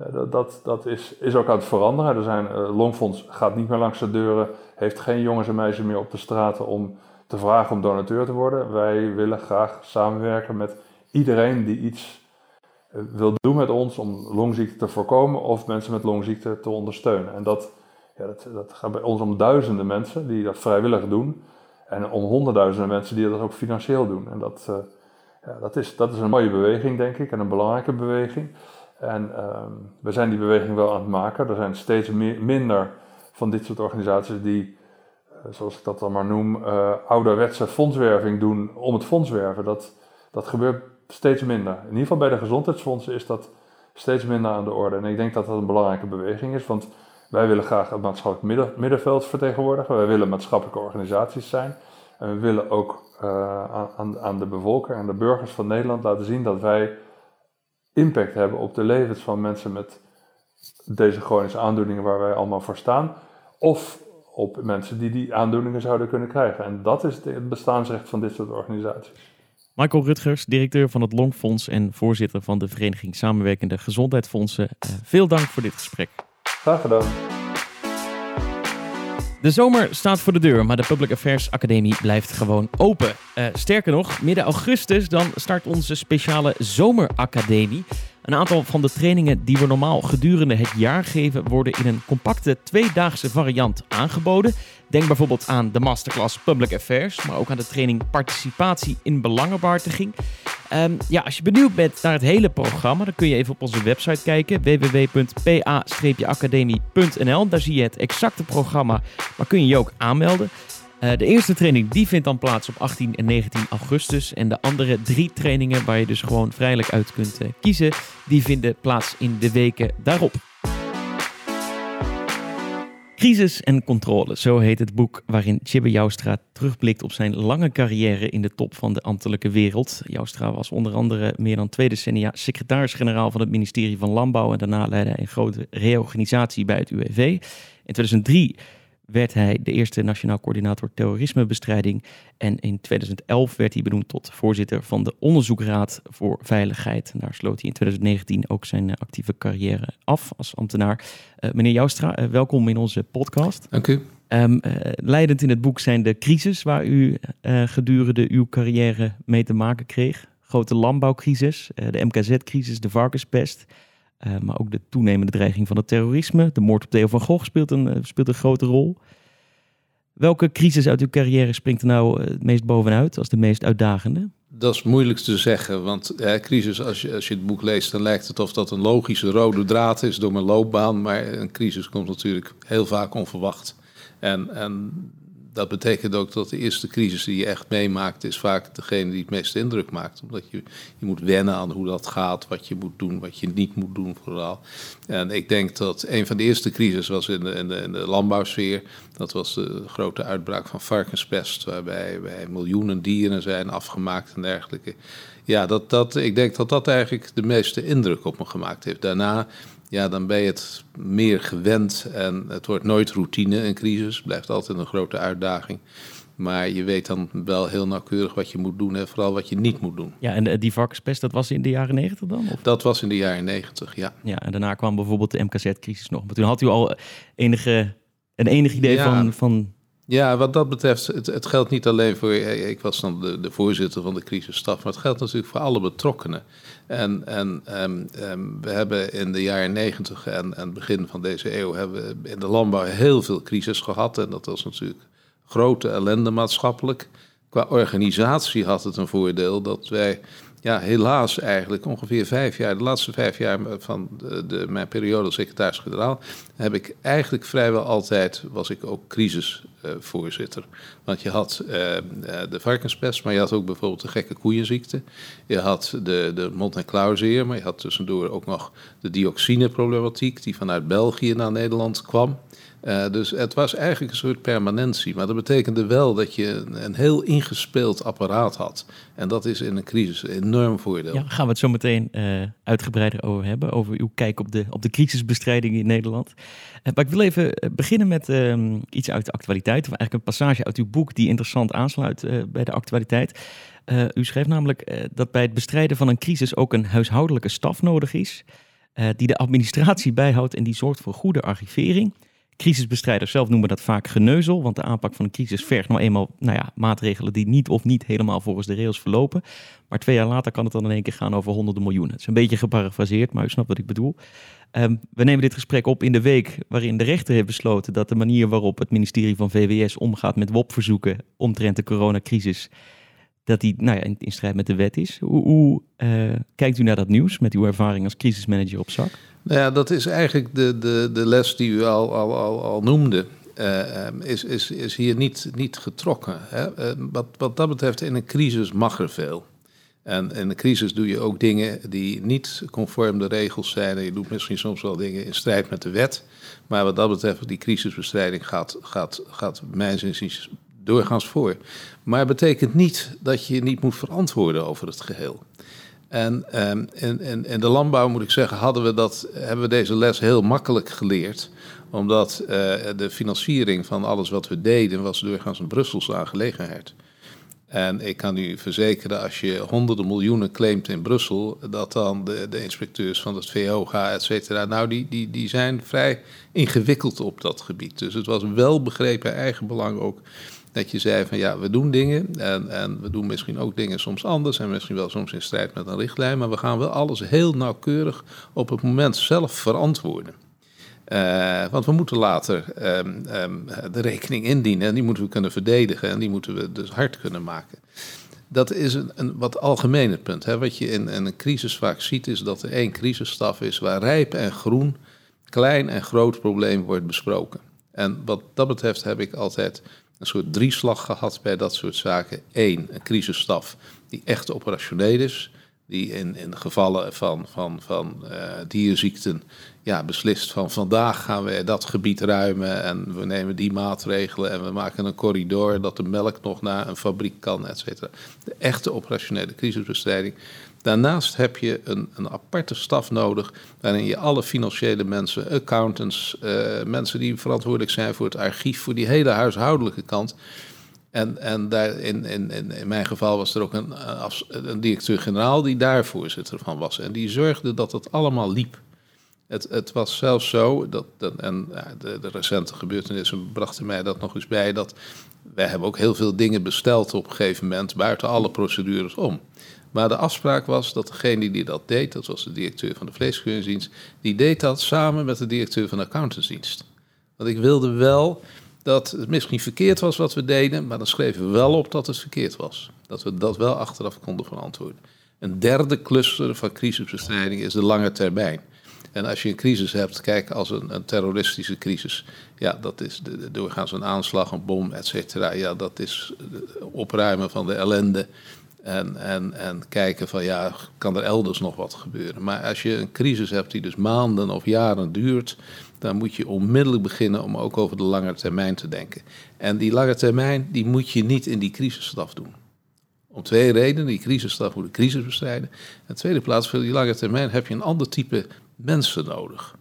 S4: uh, dat, dat, dat is, is ook aan het veranderen. Er zijn, Longfonds gaat niet meer langs de deuren, heeft geen jongens en meisjes meer op de straten om te vragen om donateur te worden. Wij willen graag samenwerken met iedereen die iets wil doen met ons om longziekte te voorkomen of mensen met longziekte te ondersteunen. En dat, ja, dat, dat gaat bij ons om duizenden mensen die dat vrijwillig doen en om honderdduizenden mensen die dat ook financieel doen. En dat, uh, ja, dat, is, dat is een mooie beweging, denk ik, en een belangrijke beweging. En uh, we zijn die beweging wel aan het maken. Er zijn steeds meer, minder van dit soort organisaties die, uh, zoals ik dat dan maar noem, uh, ouderwetse fondswerving doen om het fondswerven. Dat, dat gebeurt steeds minder. In ieder geval bij de gezondheidsfondsen is dat steeds minder aan de orde. En ik denk dat dat een belangrijke beweging is, want wij willen graag het maatschappelijk middenveld vertegenwoordigen. Wij willen maatschappelijke organisaties zijn. En we willen ook uh, aan, aan de bevolker en de burgers van Nederland laten zien dat wij impact hebben op de levens van mensen met deze chronische aandoeningen waar wij allemaal voor staan. Of op mensen die die aandoeningen zouden kunnen krijgen. En dat is het bestaansrecht van dit soort organisaties.
S2: Michael Rutgers, directeur van het Longfonds en voorzitter van de Vereniging Samenwerkende Gezondheidsfondsen. Uh, veel dank voor dit gesprek.
S4: Graag gedaan.
S2: De zomer staat voor de deur, maar de Public Affairs Academie blijft gewoon open. Uh, sterker nog, midden augustus dan start onze speciale Zomeracademie. Een aantal van de trainingen die we normaal gedurende het jaar geven, worden in een compacte tweedaagse variant aangeboden. Denk bijvoorbeeld aan de masterclass Public Affairs, maar ook aan de training Participatie in Belangenbehartiging. Um, ja, als je benieuwd bent naar het hele programma, dan kun je even op onze website kijken: www.pa-academie.nl. Daar zie je het exacte programma, maar kun je je ook aanmelden. Uh, de eerste training die vindt dan plaats op 18 en 19 augustus. En de andere drie trainingen, waar je dus gewoon vrijelijk uit kunt uh, kiezen, die vinden plaats in de weken daarop. Crisis en controle, zo heet het boek waarin Chibbe Joustra terugblikt op zijn lange carrière in de top van de ambtelijke wereld. Joustra was onder andere meer dan twee decennia secretaris-generaal van het ministerie van Landbouw en daarna leidde hij een grote reorganisatie bij het UWV. In 2003 werd hij de eerste Nationaal Coördinator Terrorismebestrijding. En in 2011 werd hij benoemd tot voorzitter van de Onderzoekraad voor Veiligheid. En daar sloot hij in 2019 ook zijn eh, actieve carrière af als ambtenaar. Uh, meneer Joustra, uh, welkom in onze podcast.
S1: Dank u.
S2: Um, leidend in het boek zijn de crisis waar u gedurende uw carrière mee te maken kreeg. Grote landbouwcrisis, de MKZ-crisis, de varkenspest. Uh, maar ook de toenemende dreiging van het terrorisme. De moord op Theo van Gogh speelt een, uh, speelt een grote rol. Welke crisis uit uw carrière springt er nou uh, het meest bovenuit als de meest uitdagende?
S1: Dat is moeilijk te zeggen, want crisis, als je, als je het boek leest, dan lijkt het of dat een logische rode draad is door mijn loopbaan. Maar een crisis komt natuurlijk heel vaak onverwacht. En, en dat betekent ook dat de eerste crisis die je echt meemaakt, is vaak degene die het meeste indruk maakt. Omdat je, je moet wennen aan hoe dat gaat, wat je moet doen, wat je niet moet doen vooral. En ik denk dat een van de eerste crises was in de, in de, landbouwsfeer. Dat was de grote uitbraak van varkenspest, waarbij, bij miljoenen dieren zijn afgemaakt en dergelijke. Ja, dat, dat, ik denk dat dat eigenlijk de meeste indruk op me gemaakt heeft. Daarna ja, dan ben je het meer gewend en het wordt nooit routine, een crisis. Blijft altijd een grote uitdaging. Maar je weet dan wel heel nauwkeurig wat je moet doen en vooral wat je niet moet doen.
S2: Ja, en eh, die varkenspest, dat was in de jaren negentig dan? Of?
S1: Dat was in de jaren negentig, ja.
S2: Ja, en daarna kwam bijvoorbeeld de MKZ-crisis nog. Maar toen had u al enige, een enig idee van, van
S1: ja, wat dat betreft, het, het, geldt niet alleen voor. Ik was dan de, de, voorzitter van de crisisstaf, maar het geldt natuurlijk voor alle betrokkenen. En, en um, um, we hebben in de jaren negentig en, en begin van deze eeuw hebben we in de landbouw heel veel crisis gehad. En dat was natuurlijk grote ellende maatschappelijk. Qua organisatie had het een voordeel dat wij ja, helaas eigenlijk ongeveer vijf jaar, de laatste vijf jaar van de, de mijn periode als secretaris-generaal, heb ik eigenlijk vrijwel altijd, was ik ook crisisvoorzitter. Want je had uh, de varkenspest, maar je had ook bijvoorbeeld de gekke koeienziekte. Je had de, de mond- en klauwzeer, maar je had tussendoor ook nog de dioxineproblematiek die vanuit België naar Nederland kwam. Uh, dus het was eigenlijk een soort permanentie. Maar dat betekende wel dat je een, heel ingespeeld apparaat had. En dat is in een crisis een enorm voordeel.
S2: Ja, gaan we het zo meteen uitgebreider over hebben. Over uw kijk op de, op de crisisbestrijding in Nederland. Uh, maar ik wil even beginnen met ehm, iets uit de actualiteit. Of eigenlijk een passage uit uw boek die interessant aansluit bij de actualiteit. u schreef namelijk dat bij het bestrijden van een crisis ook een huishoudelijke staf nodig is. die de administratie bijhoudt en die zorgt voor goede archivering. Crisisbestrijders zelf noemen dat vaak geneuzel, want de aanpak van een crisis vergt nou eenmaal nou ja, maatregelen die niet of niet helemaal volgens de rails verlopen. Maar twee jaar later kan het dan in één keer gaan over honderden miljoenen. Het is een beetje geparafraseerd, maar u snapt wat ik bedoel. Um, we nemen dit gesprek op in de week waarin de rechter heeft besloten dat de manier waarop het ministerie van VWS omgaat met WOP-verzoeken omtrent de coronacrisis, dat die nou ja, in, strijd met de wet is. Hoe, hoe uh, kijkt u naar dat nieuws met uw ervaring als crisismanager op zak?
S1: Nou ja, dat is eigenlijk de, de, de les die u al, al, al, al noemde. Uh, is, is, is hier niet, niet getrokken. Hè? Uh, wat, wat dat betreft, in een crisis mag er veel. En in een crisis doe je ook dingen die niet conform de regels zijn. En je doet misschien soms wel dingen in strijd met de wet. Maar wat dat betreft, die crisisbestrijding gaat, gaat, gaat inziens doorgaans voor. Maar het betekent niet dat je je niet moet verantwoorden over het geheel. En um, in, de landbouw moet ik zeggen, hadden we dat, hebben we deze les heel makkelijk geleerd. Omdat uh, de financiering van alles wat we deden was doorgaans een Brusselse aangelegenheid. En ik kan u verzekeren, als je honderden miljoenen claimt in Brussel, dat dan de, inspecteurs van het VOG, et cetera, nou, die, die, die zijn vrij ingewikkeld op dat gebied. Dus het was wel begrepen eigen belang ook dat je zei van ja, we doen dingen en, en we doen misschien ook dingen soms anders en misschien wel soms in strijd met een richtlijn, maar we gaan wel alles heel nauwkeurig op het moment zelf verantwoorden. Uh, want we moeten later um, um, de rekening indienen en die moeten we kunnen verdedigen en die moeten we dus hard kunnen maken. Dat is een, een wat algemener punt. Hè. Wat je in, in, een crisis vaak ziet is dat er één crisisstaf is waar rijp en groen, klein en groot probleem wordt besproken. En wat dat betreft heb ik altijd een soort drieslag gehad bij dat soort zaken. Eén, een crisisstaf die echt operationeel is. Die in, in gevallen van, van, van uh, dierziekten ja, beslist van vandaag gaan we dat gebied ruimen en we nemen die maatregelen en we maken een corridor dat de melk nog naar een fabriek kan, et cetera. De echte operationele crisisbestrijding. Daarnaast heb je een, een aparte staf nodig waarin je alle financiële mensen, accountants, uh, mensen die verantwoordelijk zijn voor het archief, voor die hele huishoudelijke kant. En, en daar in, in, in, mijn geval was er ook een, een directeur-generaal die daar voorzitter van was. En die zorgde dat het allemaal liep. Het, het was zelfs zo, dat, en de, de, recente gebeurtenissen brachten mij dat nog eens bij, dat wij hebben ook heel veel dingen besteld op een gegeven moment, buiten alle procedures om. Maar de afspraak was dat degene die dat deed, dat was de directeur van de vleeskeuringsdienst, die deed dat samen met de directeur van de accountantsdienst. Want ik wilde wel dat het misschien verkeerd was wat we deden, maar dan schreven we wel op dat het verkeerd was. Dat we dat wel achteraf konden verantwoorden. Een derde cluster van crisisbestrijding is de lange termijn. En als je een crisis hebt, kijk als een, een terroristische crisis, ja, dat is de, doorgaans een aanslag, een bom, et cetera. Ja, dat is opruimen van de ellende. En, en, en kijken van ja, kan er elders nog wat gebeuren. Maar als je een crisis hebt die dus maanden of jaren duurt, dan moet je onmiddellijk beginnen om ook over de lange termijn te denken. En die lange termijn, die moet je niet in die crisisstaf doen. Om twee redenen. Die crisisstaf moet de crisis bestrijden. In tweede plaats, voor die lange termijn heb je een ander type mensen nodig.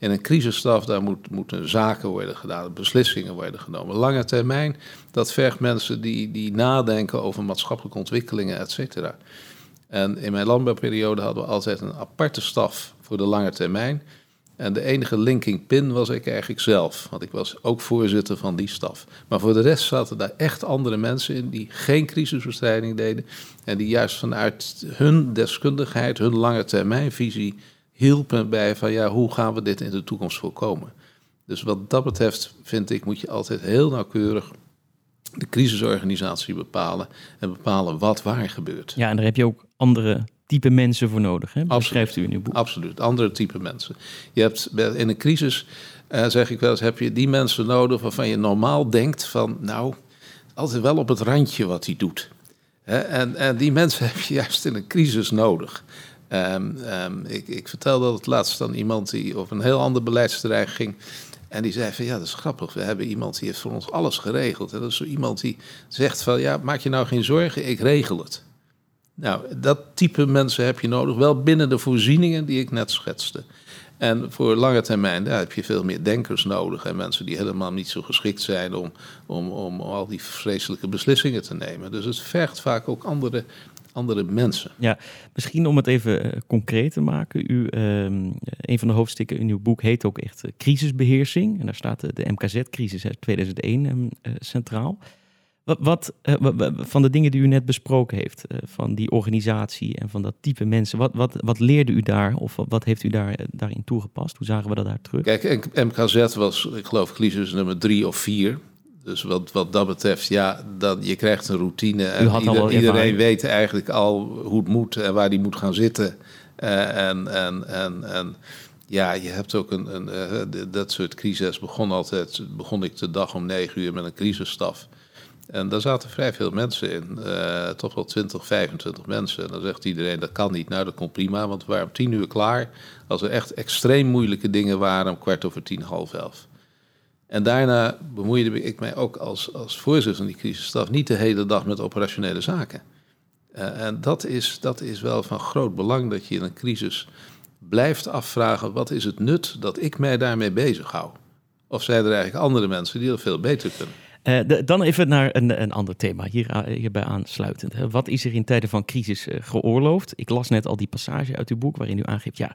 S1: In een crisisstaf, daar moet, moeten zaken worden gedaan, beslissingen worden genomen. Lange termijn, dat vergt mensen die, die nadenken over maatschappelijke ontwikkelingen, et cetera. En in mijn landbouwperiode hadden we altijd een aparte staf voor de lange termijn. En de enige linking pin was ik eigenlijk zelf, want ik was ook voorzitter van die staf. Maar voor de rest zaten daar echt andere mensen in die geen crisisbestrijding deden. En die juist vanuit hun deskundigheid, hun lange termijnvisie hielpen bij van ja, hoe gaan we dit in de toekomst voorkomen. Dus wat dat betreft vind ik moet je altijd heel nauwkeurig de crisisorganisatie bepalen en bepalen wat waar gebeurt.
S2: Ja, en daar heb je ook andere type mensen voor nodig. Hè? Beschrijft u in uw boek.
S1: Absoluut, andere type mensen. Je hebt in een crisis, uh, zeg ik wel eens, heb je die mensen nodig waarvan je normaal denkt van, nou, altijd wel op het randje wat hij doet. En, en die mensen [LAUGHS] heb je juist in een crisis nodig. Um, um, ik, ik vertelde het laatst aan iemand die op een heel ander beleidsterrein ging. En die zei van ja, dat is grappig. We hebben iemand die heeft voor ons alles geregeld. En dat is zo iemand die zegt van ja, maak je nou geen zorgen, ik regel het. Nou, dat type mensen heb je nodig, wel binnen de voorzieningen die ik net schetste. En voor lange termijn daar heb je veel meer denkers nodig en mensen die helemaal niet zo geschikt zijn om, om, om al die vreselijke beslissingen te nemen. Dus het vergt vaak ook andere andere mensen.
S2: Ja, misschien om het even uh, concreet te maken. U, uh, een van de hoofdstukken in uw boek heet ook echt uh, crisisbeheersing. En daar staat de, de MKZ-crisis 2001 um, centraal. Wat, wat van de dingen die u net besproken heeft, van die organisatie en van dat type mensen, wat, wat, wat leerde u daar of wat heeft u daar, daarin toegepast? Hoe zagen we dat daar terug?
S1: Kijk, MKZ was, ik geloof, crisis nummer drie of vier. Dus wat, wat dat betreft, ja, dat, je krijgt een routine. En iedereen weet eigenlijk al hoe het moet en waar die moet gaan zitten. Uh, en, en, en, en ja, je hebt ook een, een uh, dat soort crisis begon altijd, begon ik de dag om negen uur met een crisisstaf. En daar zaten vrij veel mensen in, uh, toch wel 20, 25 mensen. En dan zegt iedereen, dat kan niet. Nou, dat komt prima, want we waren om tien uur klaar. Als er echt extreem moeilijke dingen waren, om kwart over tien, half elf. En daarna bemoeide ik mij ook als, als voorzitter van die crisisstaf niet de hele dag met operationele zaken. Uh, en dat is, dat is wel van groot belang dat je in een crisis blijft afvragen: wat is het nut dat ik mij daarmee bezighoud? Of zijn er eigenlijk andere mensen die dat veel beter kunnen?
S2: Uh, dan even naar een, een ander thema, hier, hierbij aansluitend. Wat is er in tijden van crisis geoorloofd? Ik las net al die passage uit uw boek waarin u aangeeft, ja,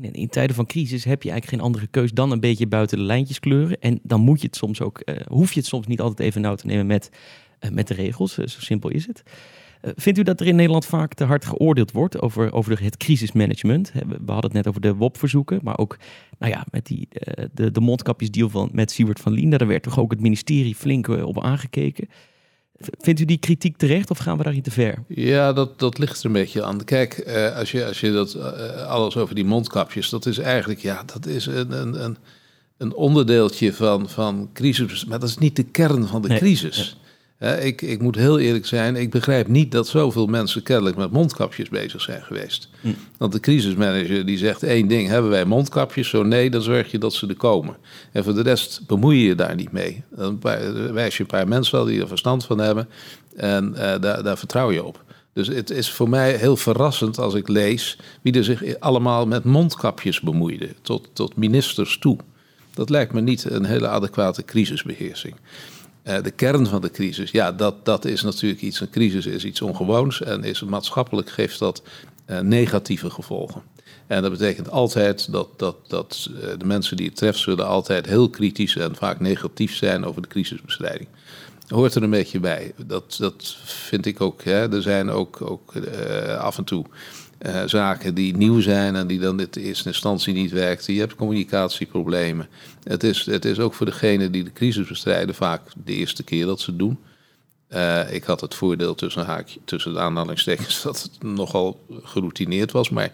S2: in, tijden van crisis heb je eigenlijk geen andere keus dan een beetje buiten de lijntjes kleuren. En dan moet je het soms ook, uh, hoef je het soms niet altijd even nauw te nemen met, met de regels. zo simpel is het. vindt u dat er in Nederland vaak te hard geoordeeld wordt over, over het crisismanagement? We hadden het net over de WOP-verzoeken, maar ook nou ja, met die, de, de mondkapjesdeal van, met Siewert van Lien. Daar werd toch ook het ministerie flink op aangekeken. Vindt u die kritiek terecht of gaan we daarin te ver?
S1: Ja, dat, dat ligt er een beetje aan. Kijk, eh, als, je, als je dat uh, alles over die mondkapjes, dat is eigenlijk, ja, dat is een, een, een, een onderdeeltje van, van crisis. Maar dat is niet de kern van de nee, crisis. Ik, ik moet heel eerlijk zijn, ik begrijp niet dat zoveel mensen kennelijk met mondkapjes bezig zijn geweest. Hm. Want de crisismanager die zegt één ding, hebben wij mondkapjes? Zo nee, dan zorg je dat ze er komen. En voor de rest bemoei je je daar niet mee. Dan wijs je een paar mensen wel die er verstand van hebben en uh, daar, daar vertrouw je op. Dus het is voor mij heel verrassend als ik lees wie er zich allemaal met mondkapjes bemoeide, tot, tot ministers toe. Dat lijkt me niet een hele adequate crisisbeheersing. Uh, de kern van de crisis, ja, dat, dat is natuurlijk iets. Een crisis is iets ongewoons en is maatschappelijk geeft dat uh, negatieve gevolgen. En dat betekent altijd dat, dat, dat uh, de mensen die het treft, zullen altijd heel kritisch en vaak negatief zijn over de crisisbestrijding. Hoort er een beetje bij. Dat, dat vind ik ook. Hè. Er zijn ook, ook af en toe uh, zaken die nieuw zijn en die dan in eerste instantie niet werkten. Je hebt communicatieproblemen. Het is, het is ook voor degene die de crisis bestrijden vaak de eerste keer dat ze het doen. Uh, ik had het voordeel tussen, haakje, tussen de aanhalingstekens [LAUGHS] dat het nogal geroutineerd was. Maar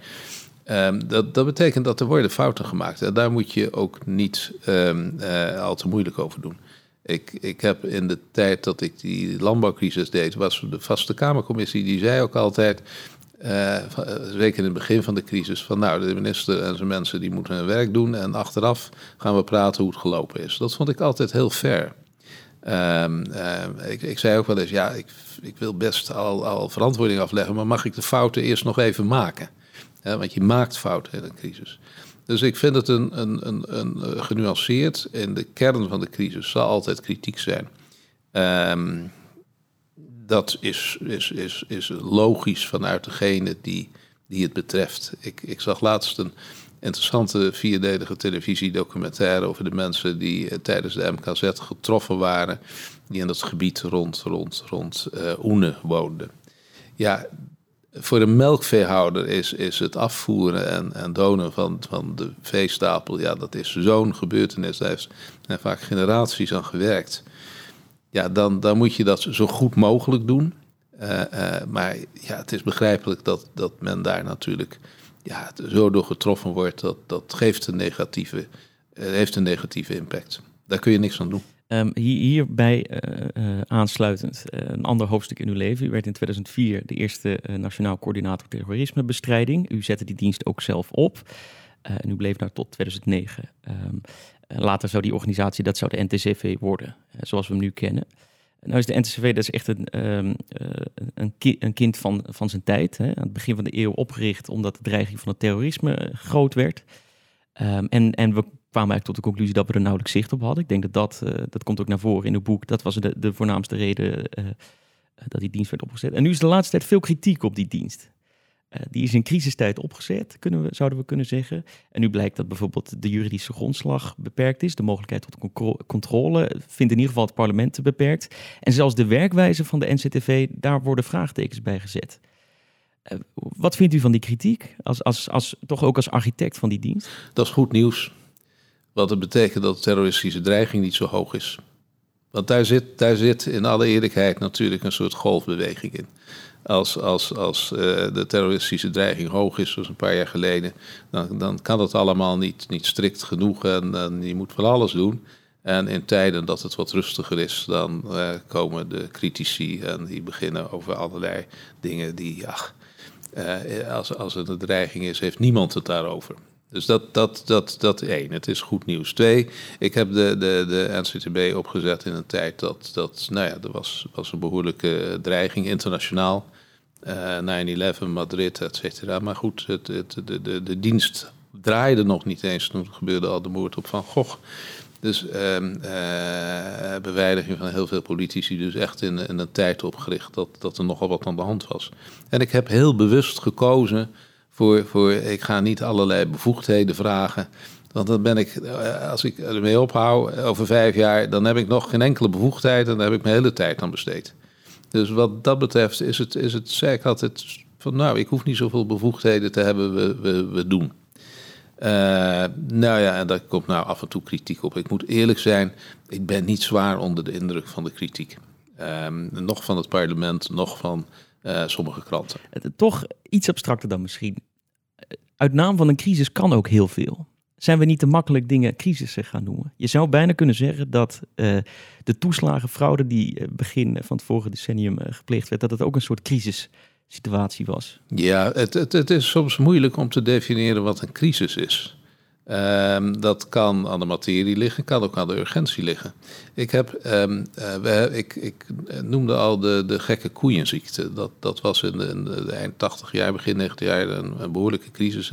S1: um, dat, dat betekent dat er worden fouten gemaakt. En daar moet je ook niet um, al te moeilijk over doen. Ik, ik heb in de tijd dat ik die landbouwcrisis deed, was de vaste Kamercommissie, die zei ook altijd: uh, zeker in het begin van de crisis, van nou, de minister en zijn mensen die moeten hun werk doen en achteraf gaan we praten hoe het gelopen is. Dat vond ik altijd heel fair. Um, uh, ik, ik, zei ook wel eens, ja, ik, ik wil best al, al, verantwoording afleggen, maar mag ik de fouten eerst nog even maken? Want je maakt fouten in een crisis. Dus ik vind het een, een, een, een genuanceerd. In de kern van de crisis zal altijd kritiek zijn. Um, dat is, is, is, is logisch vanuit degene die, die het betreft. Ik, ik zag laatst een interessante vierdelige televisiedocumentaire over de mensen die eh, tijdens de MKZ getroffen waren, die in dat gebied rond, rond, rond uh, Oene woonden. Ja, voor een melkveehouder is, is het afvoeren en, en donen van, van de veestapel, ja, dat is zo'n gebeurtenis. Daar heeft vaak generaties aan gewerkt ja, dan, dan moet je dat zo goed mogelijk doen. Uh, uh, maar ja, het is begrijpelijk dat, dat men daar natuurlijk ja, zo door getroffen wordt. Dat, dat geeft een negatieve, uh, heeft een negatieve impact. Daar kun je niks aan doen.
S2: Um, hier, hierbij aansluitend, een ander hoofdstuk in uw leven. U werd in 2004 de eerste Nationaal Coördinator Terrorismebestrijding. U zette die dienst ook zelf op. en u bleef daar tot 2009. Um, later zou die organisatie, dat zou de NTCV worden, eh, zoals we hem nu kennen. Nou is de NTCV dat is echt een, um, een, ki een, kind van, van zijn tijd. Hè. Aan het begin van de eeuw opgericht omdat de dreiging van het terrorisme eh, groot werd. Um, en, en we kwamen eigenlijk tot de conclusie dat we er nauwelijks zicht op hadden. Ik denk dat dat, dat komt ook naar voren in het boek. Dat was de, de voornaamste reden dat die dienst werd opgezet. En nu is de laatste tijd veel kritiek op die dienst. Uh, die is in crisistijd opgezet, kunnen we, zouden we kunnen zeggen. En nu blijkt dat bijvoorbeeld de juridische grondslag beperkt is. De mogelijkheid tot controle vindt in ieder geval het parlement beperkt. En zelfs de werkwijze van de NCTV, daar worden vraagtekens bij gezet. Uh, wat vindt u van die kritiek, als, als, als, toch ook als architect van die dienst?
S1: Dat is goed nieuws. Want het betekent dat de terroristische dreiging niet zo hoog is. Want daar zit, daar zit in alle eerlijkheid natuurlijk een soort golfbeweging in als, als, als uh, de terroristische dreiging hoog is, zoals een paar jaar geleden, dan, dan kan dat allemaal niet, niet strikt genoeg en, en je moet van alles doen. En in tijden dat het wat rustiger is, dan uh, komen de critici en die beginnen over allerlei dingen die, ja, uh, als, als het een dreiging is, heeft niemand het daarover. Dus dat, dat, dat, dat één, het is goed nieuws. Twee, ik heb de, de, de NCTB opgezet in een tijd dat, dat nou ja, er was, was een behoorlijke dreiging internationaal. 9-11, Madrid, et cetera. Maar goed, het, het, de, de, de dienst draaide nog niet eens. Toen gebeurde al de moord op Van Gogh. Dus uh, beveiliging van heel veel politici, dus echt in, in een tijd opgericht dat, dat er nogal wat aan de hand was. En ik heb heel bewust gekozen voor, voor ik ga niet allerlei bevoegdheden vragen. Want dan ben ik, eh, als ik ermee ophoud over vijf jaar, dan heb ik nog geen enkele bevoegdheid en daar heb ik mijn hele tijd aan besteed. Dus wat dat betreft is het, is het altijd van nou, ik hoef niet zoveel bevoegdheden te hebben, we, we, we doen. Uh, nou ja, en daar komt nou af en toe kritiek op. Ik moet eerlijk zijn, ik ben niet zwaar onder de indruk van de kritiek. Uh, nog van het parlement, nog van uh, sommige kranten.
S2: Toch iets abstracter dan misschien. Uit naam van een crisis kan ook heel veel. Zijn we niet te makkelijk dingen crisissen gaan noemen? Je zou bijna kunnen zeggen dat uh, de toeslagenfraude die begin van het vorige decennium gepleegd werd, dat het ook een soort crisis situatie was.
S1: Ja, het, het, het is soms moeilijk om te definiëren wat een crisis is. Um, dat kan aan de materie liggen, kan ook aan de urgentie liggen. Ik, heb, uh, we, ik, ik noemde al de, de gekke koeienziekte. Dat, dat was in de, in de eind 80 jaar, begin 90 jaar een, een behoorlijke crisis.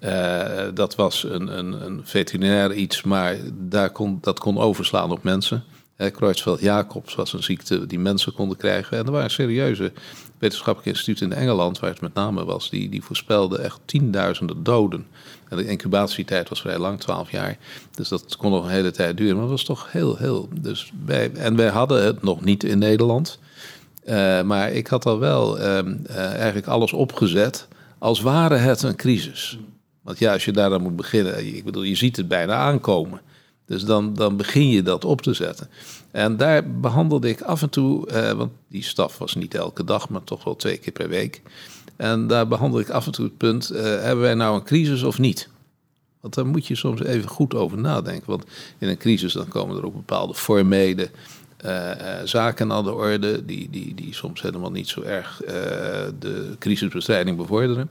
S1: Uh, dat was een, een, een veterinair iets, maar daar kon, dat kon overslaan op mensen. Creutzfeldt-Jacobs was een ziekte die mensen konden krijgen. En er waren serieuze wetenschappelijke instituten in Engeland, waar het met name was, die, die voorspelden echt tienduizenden doden. En de incubatietijd was vrij lang, 12 jaar. Dus dat kon nog een hele tijd duren. Maar dat was toch heel, heel. Dus wij, en wij hadden het nog niet in Nederland. Uh, maar ik had al wel um, uh, eigenlijk alles opgezet als ware het een crisis. Want ja, als je daar dan moet beginnen, ik bedoel, je ziet het bijna aankomen. Dus dan, dan begin je dat op te zetten. En daar behandelde ik af en toe, eh, want die staf was niet elke dag, maar toch wel twee keer per week. En daar behandelde ik af en toe het punt, eh, hebben wij nou een crisis of niet? Want daar moet je soms even goed over nadenken. Want in een crisis dan komen er ook bepaalde formele uh, zaken aan de orde, die, die, die soms helemaal niet zo erg de crisisbestrijding bevorderen.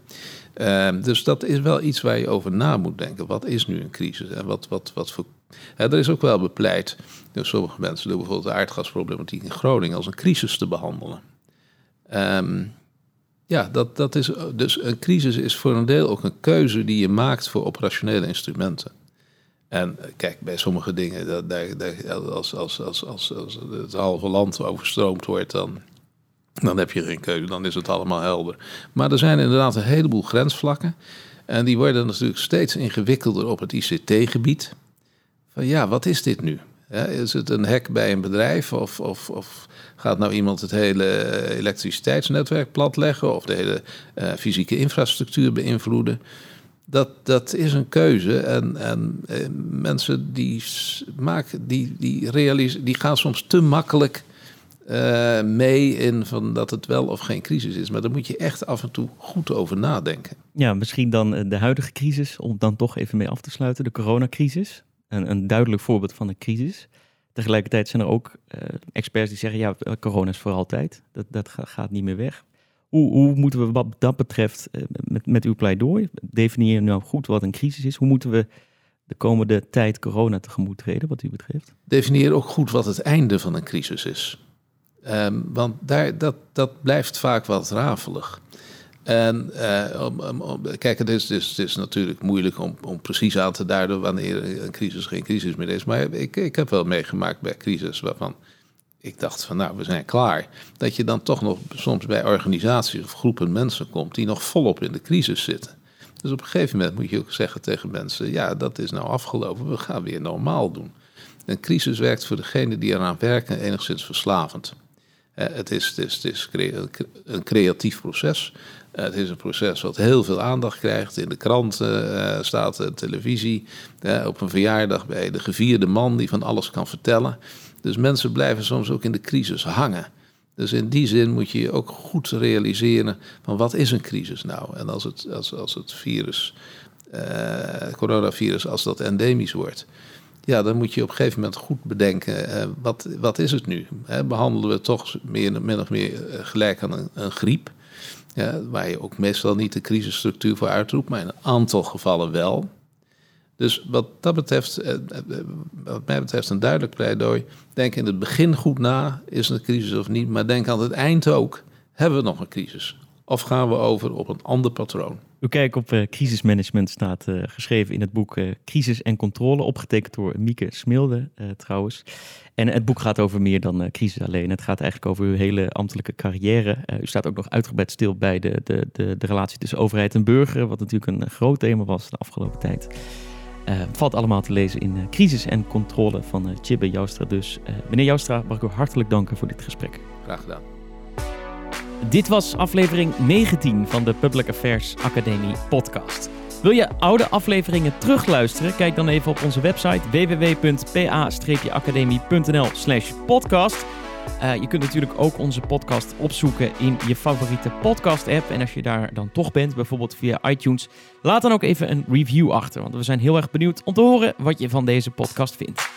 S1: Ehm, dus dat is wel iets waar je over na moet denken. Wat is nu een crisis en wat, wat, wat voor er is ook wel bepleit door sommige mensen door bijvoorbeeld de aardgasproblematiek in Groningen als een crisis te behandelen. Um, ja, dat, dat is, dus een crisis is voor een deel ook een keuze die je maakt voor operationele instrumenten. En kijk, bij sommige dingen, als, als, als, als, als het halve land overstroomd wordt, dan, dan heb je geen keuze, dan is het allemaal helder. Maar er zijn inderdaad een heleboel grensvlakken. En die worden natuurlijk steeds ingewikkelder op het ICT-gebied van ja, wat is dit nu? is het een hek bij een bedrijf of, of, of gaat nou iemand het hele elektriciteitsnetwerk platleggen of de hele uh, fysieke infrastructuur beïnvloeden? Dat, dat is een keuze en, en uh, mensen die, maken, die, die, die gaan soms te makkelijk uh, mee in van dat het wel of geen crisis is. Maar daar moet je echt af en toe goed over nadenken.
S2: Ja, misschien dan de huidige crisis, om dan toch even mee af te sluiten, de coronacrisis een, een duidelijk voorbeeld van een crisis. Tegelijkertijd zijn er ook uh, experts die zeggen, ja, corona is voor altijd. Dat, dat gaat niet meer weg. Hoe, hoe moeten we wat dat betreft, uh, met, met uw pleidooi, definieer nou goed wat een crisis is. Hoe moeten we de komende tijd corona tegemoet treden, wat u betreft?
S1: Definieer ook goed wat het einde van een crisis is. Um, want daar, dat, dat blijft vaak wat rafelig. En uh, om, om, kijk, het is, het is, natuurlijk moeilijk om, om precies aan te duiden wanneer een crisis geen crisis meer is. Maar ik, ik heb wel meegemaakt bij crisis waarvan ik dacht van nou, we zijn klaar. Dat je dan toch nog soms bij organisaties of groepen mensen komt die nog volop in de crisis zitten. Dus op een gegeven moment moet je ook zeggen tegen mensen, ja, dat is nou afgelopen, we gaan weer normaal doen. Een crisis werkt voor degene die eraan werken enigszins verslavend. Het is, het is, is een creatief proces. Het is een proces wat heel veel aandacht krijgt. In de kranten uh, staat de televisie. Op een verjaardag bij de gevierde man die van alles kan vertellen. Dus mensen blijven soms ook in de crisis hangen. Dus in die zin moet je ook goed realiseren van wat is een crisis nou? En als het, als, als het virus, uh, coronavirus, als dat endemisch wordt... Ja, dan moet je op een gegeven moment goed bedenken, wat, wat is het nu? behandelen we toch meer, min of meer gelijk aan een, een griep... Ja, waar je ook meestal niet de crisisstructuur voor uitroept, maar in een aantal gevallen wel. Dus wat dat betreft, eh, eh, wat mij betreft, een duidelijk pleidooi. Denk in het begin goed na, is het een crisis of niet, maar denk aan het eind ook. Hebben we nog een crisis? Of gaan we over op een ander patroon?
S2: Uw kijk op uh, crisismanagement staat uh, geschreven in het boek uh, Crisis en Controle, opgetekend door Mieke Smilde trouwens. En het boek gaat over meer dan crisis alleen. Het gaat eigenlijk over uw hele ambtelijke carrière. u staat ook nog uitgebreid stil bij de, de, de, de relatie tussen overheid en burger, wat natuurlijk een groot thema was de afgelopen tijd. valt allemaal te lezen in Crisis en Controle van uh, Chibbe Joustra. Dus meneer Joustra, mag ik u hartelijk danken voor dit gesprek.
S1: Graag gedaan.
S2: Dit was aflevering 19 van de Public Affairs Academie podcast. Wil je oude afleveringen terugluisteren? Kijk dan even op onze website www.pa-academie.nl slash podcast. Uh, je kunt natuurlijk ook onze podcast opzoeken in je favoriete podcast app. En als je daar dan toch bent, bijvoorbeeld via iTunes, laat dan ook even een review achter. Want we zijn heel erg benieuwd om te horen wat je van deze podcast vindt.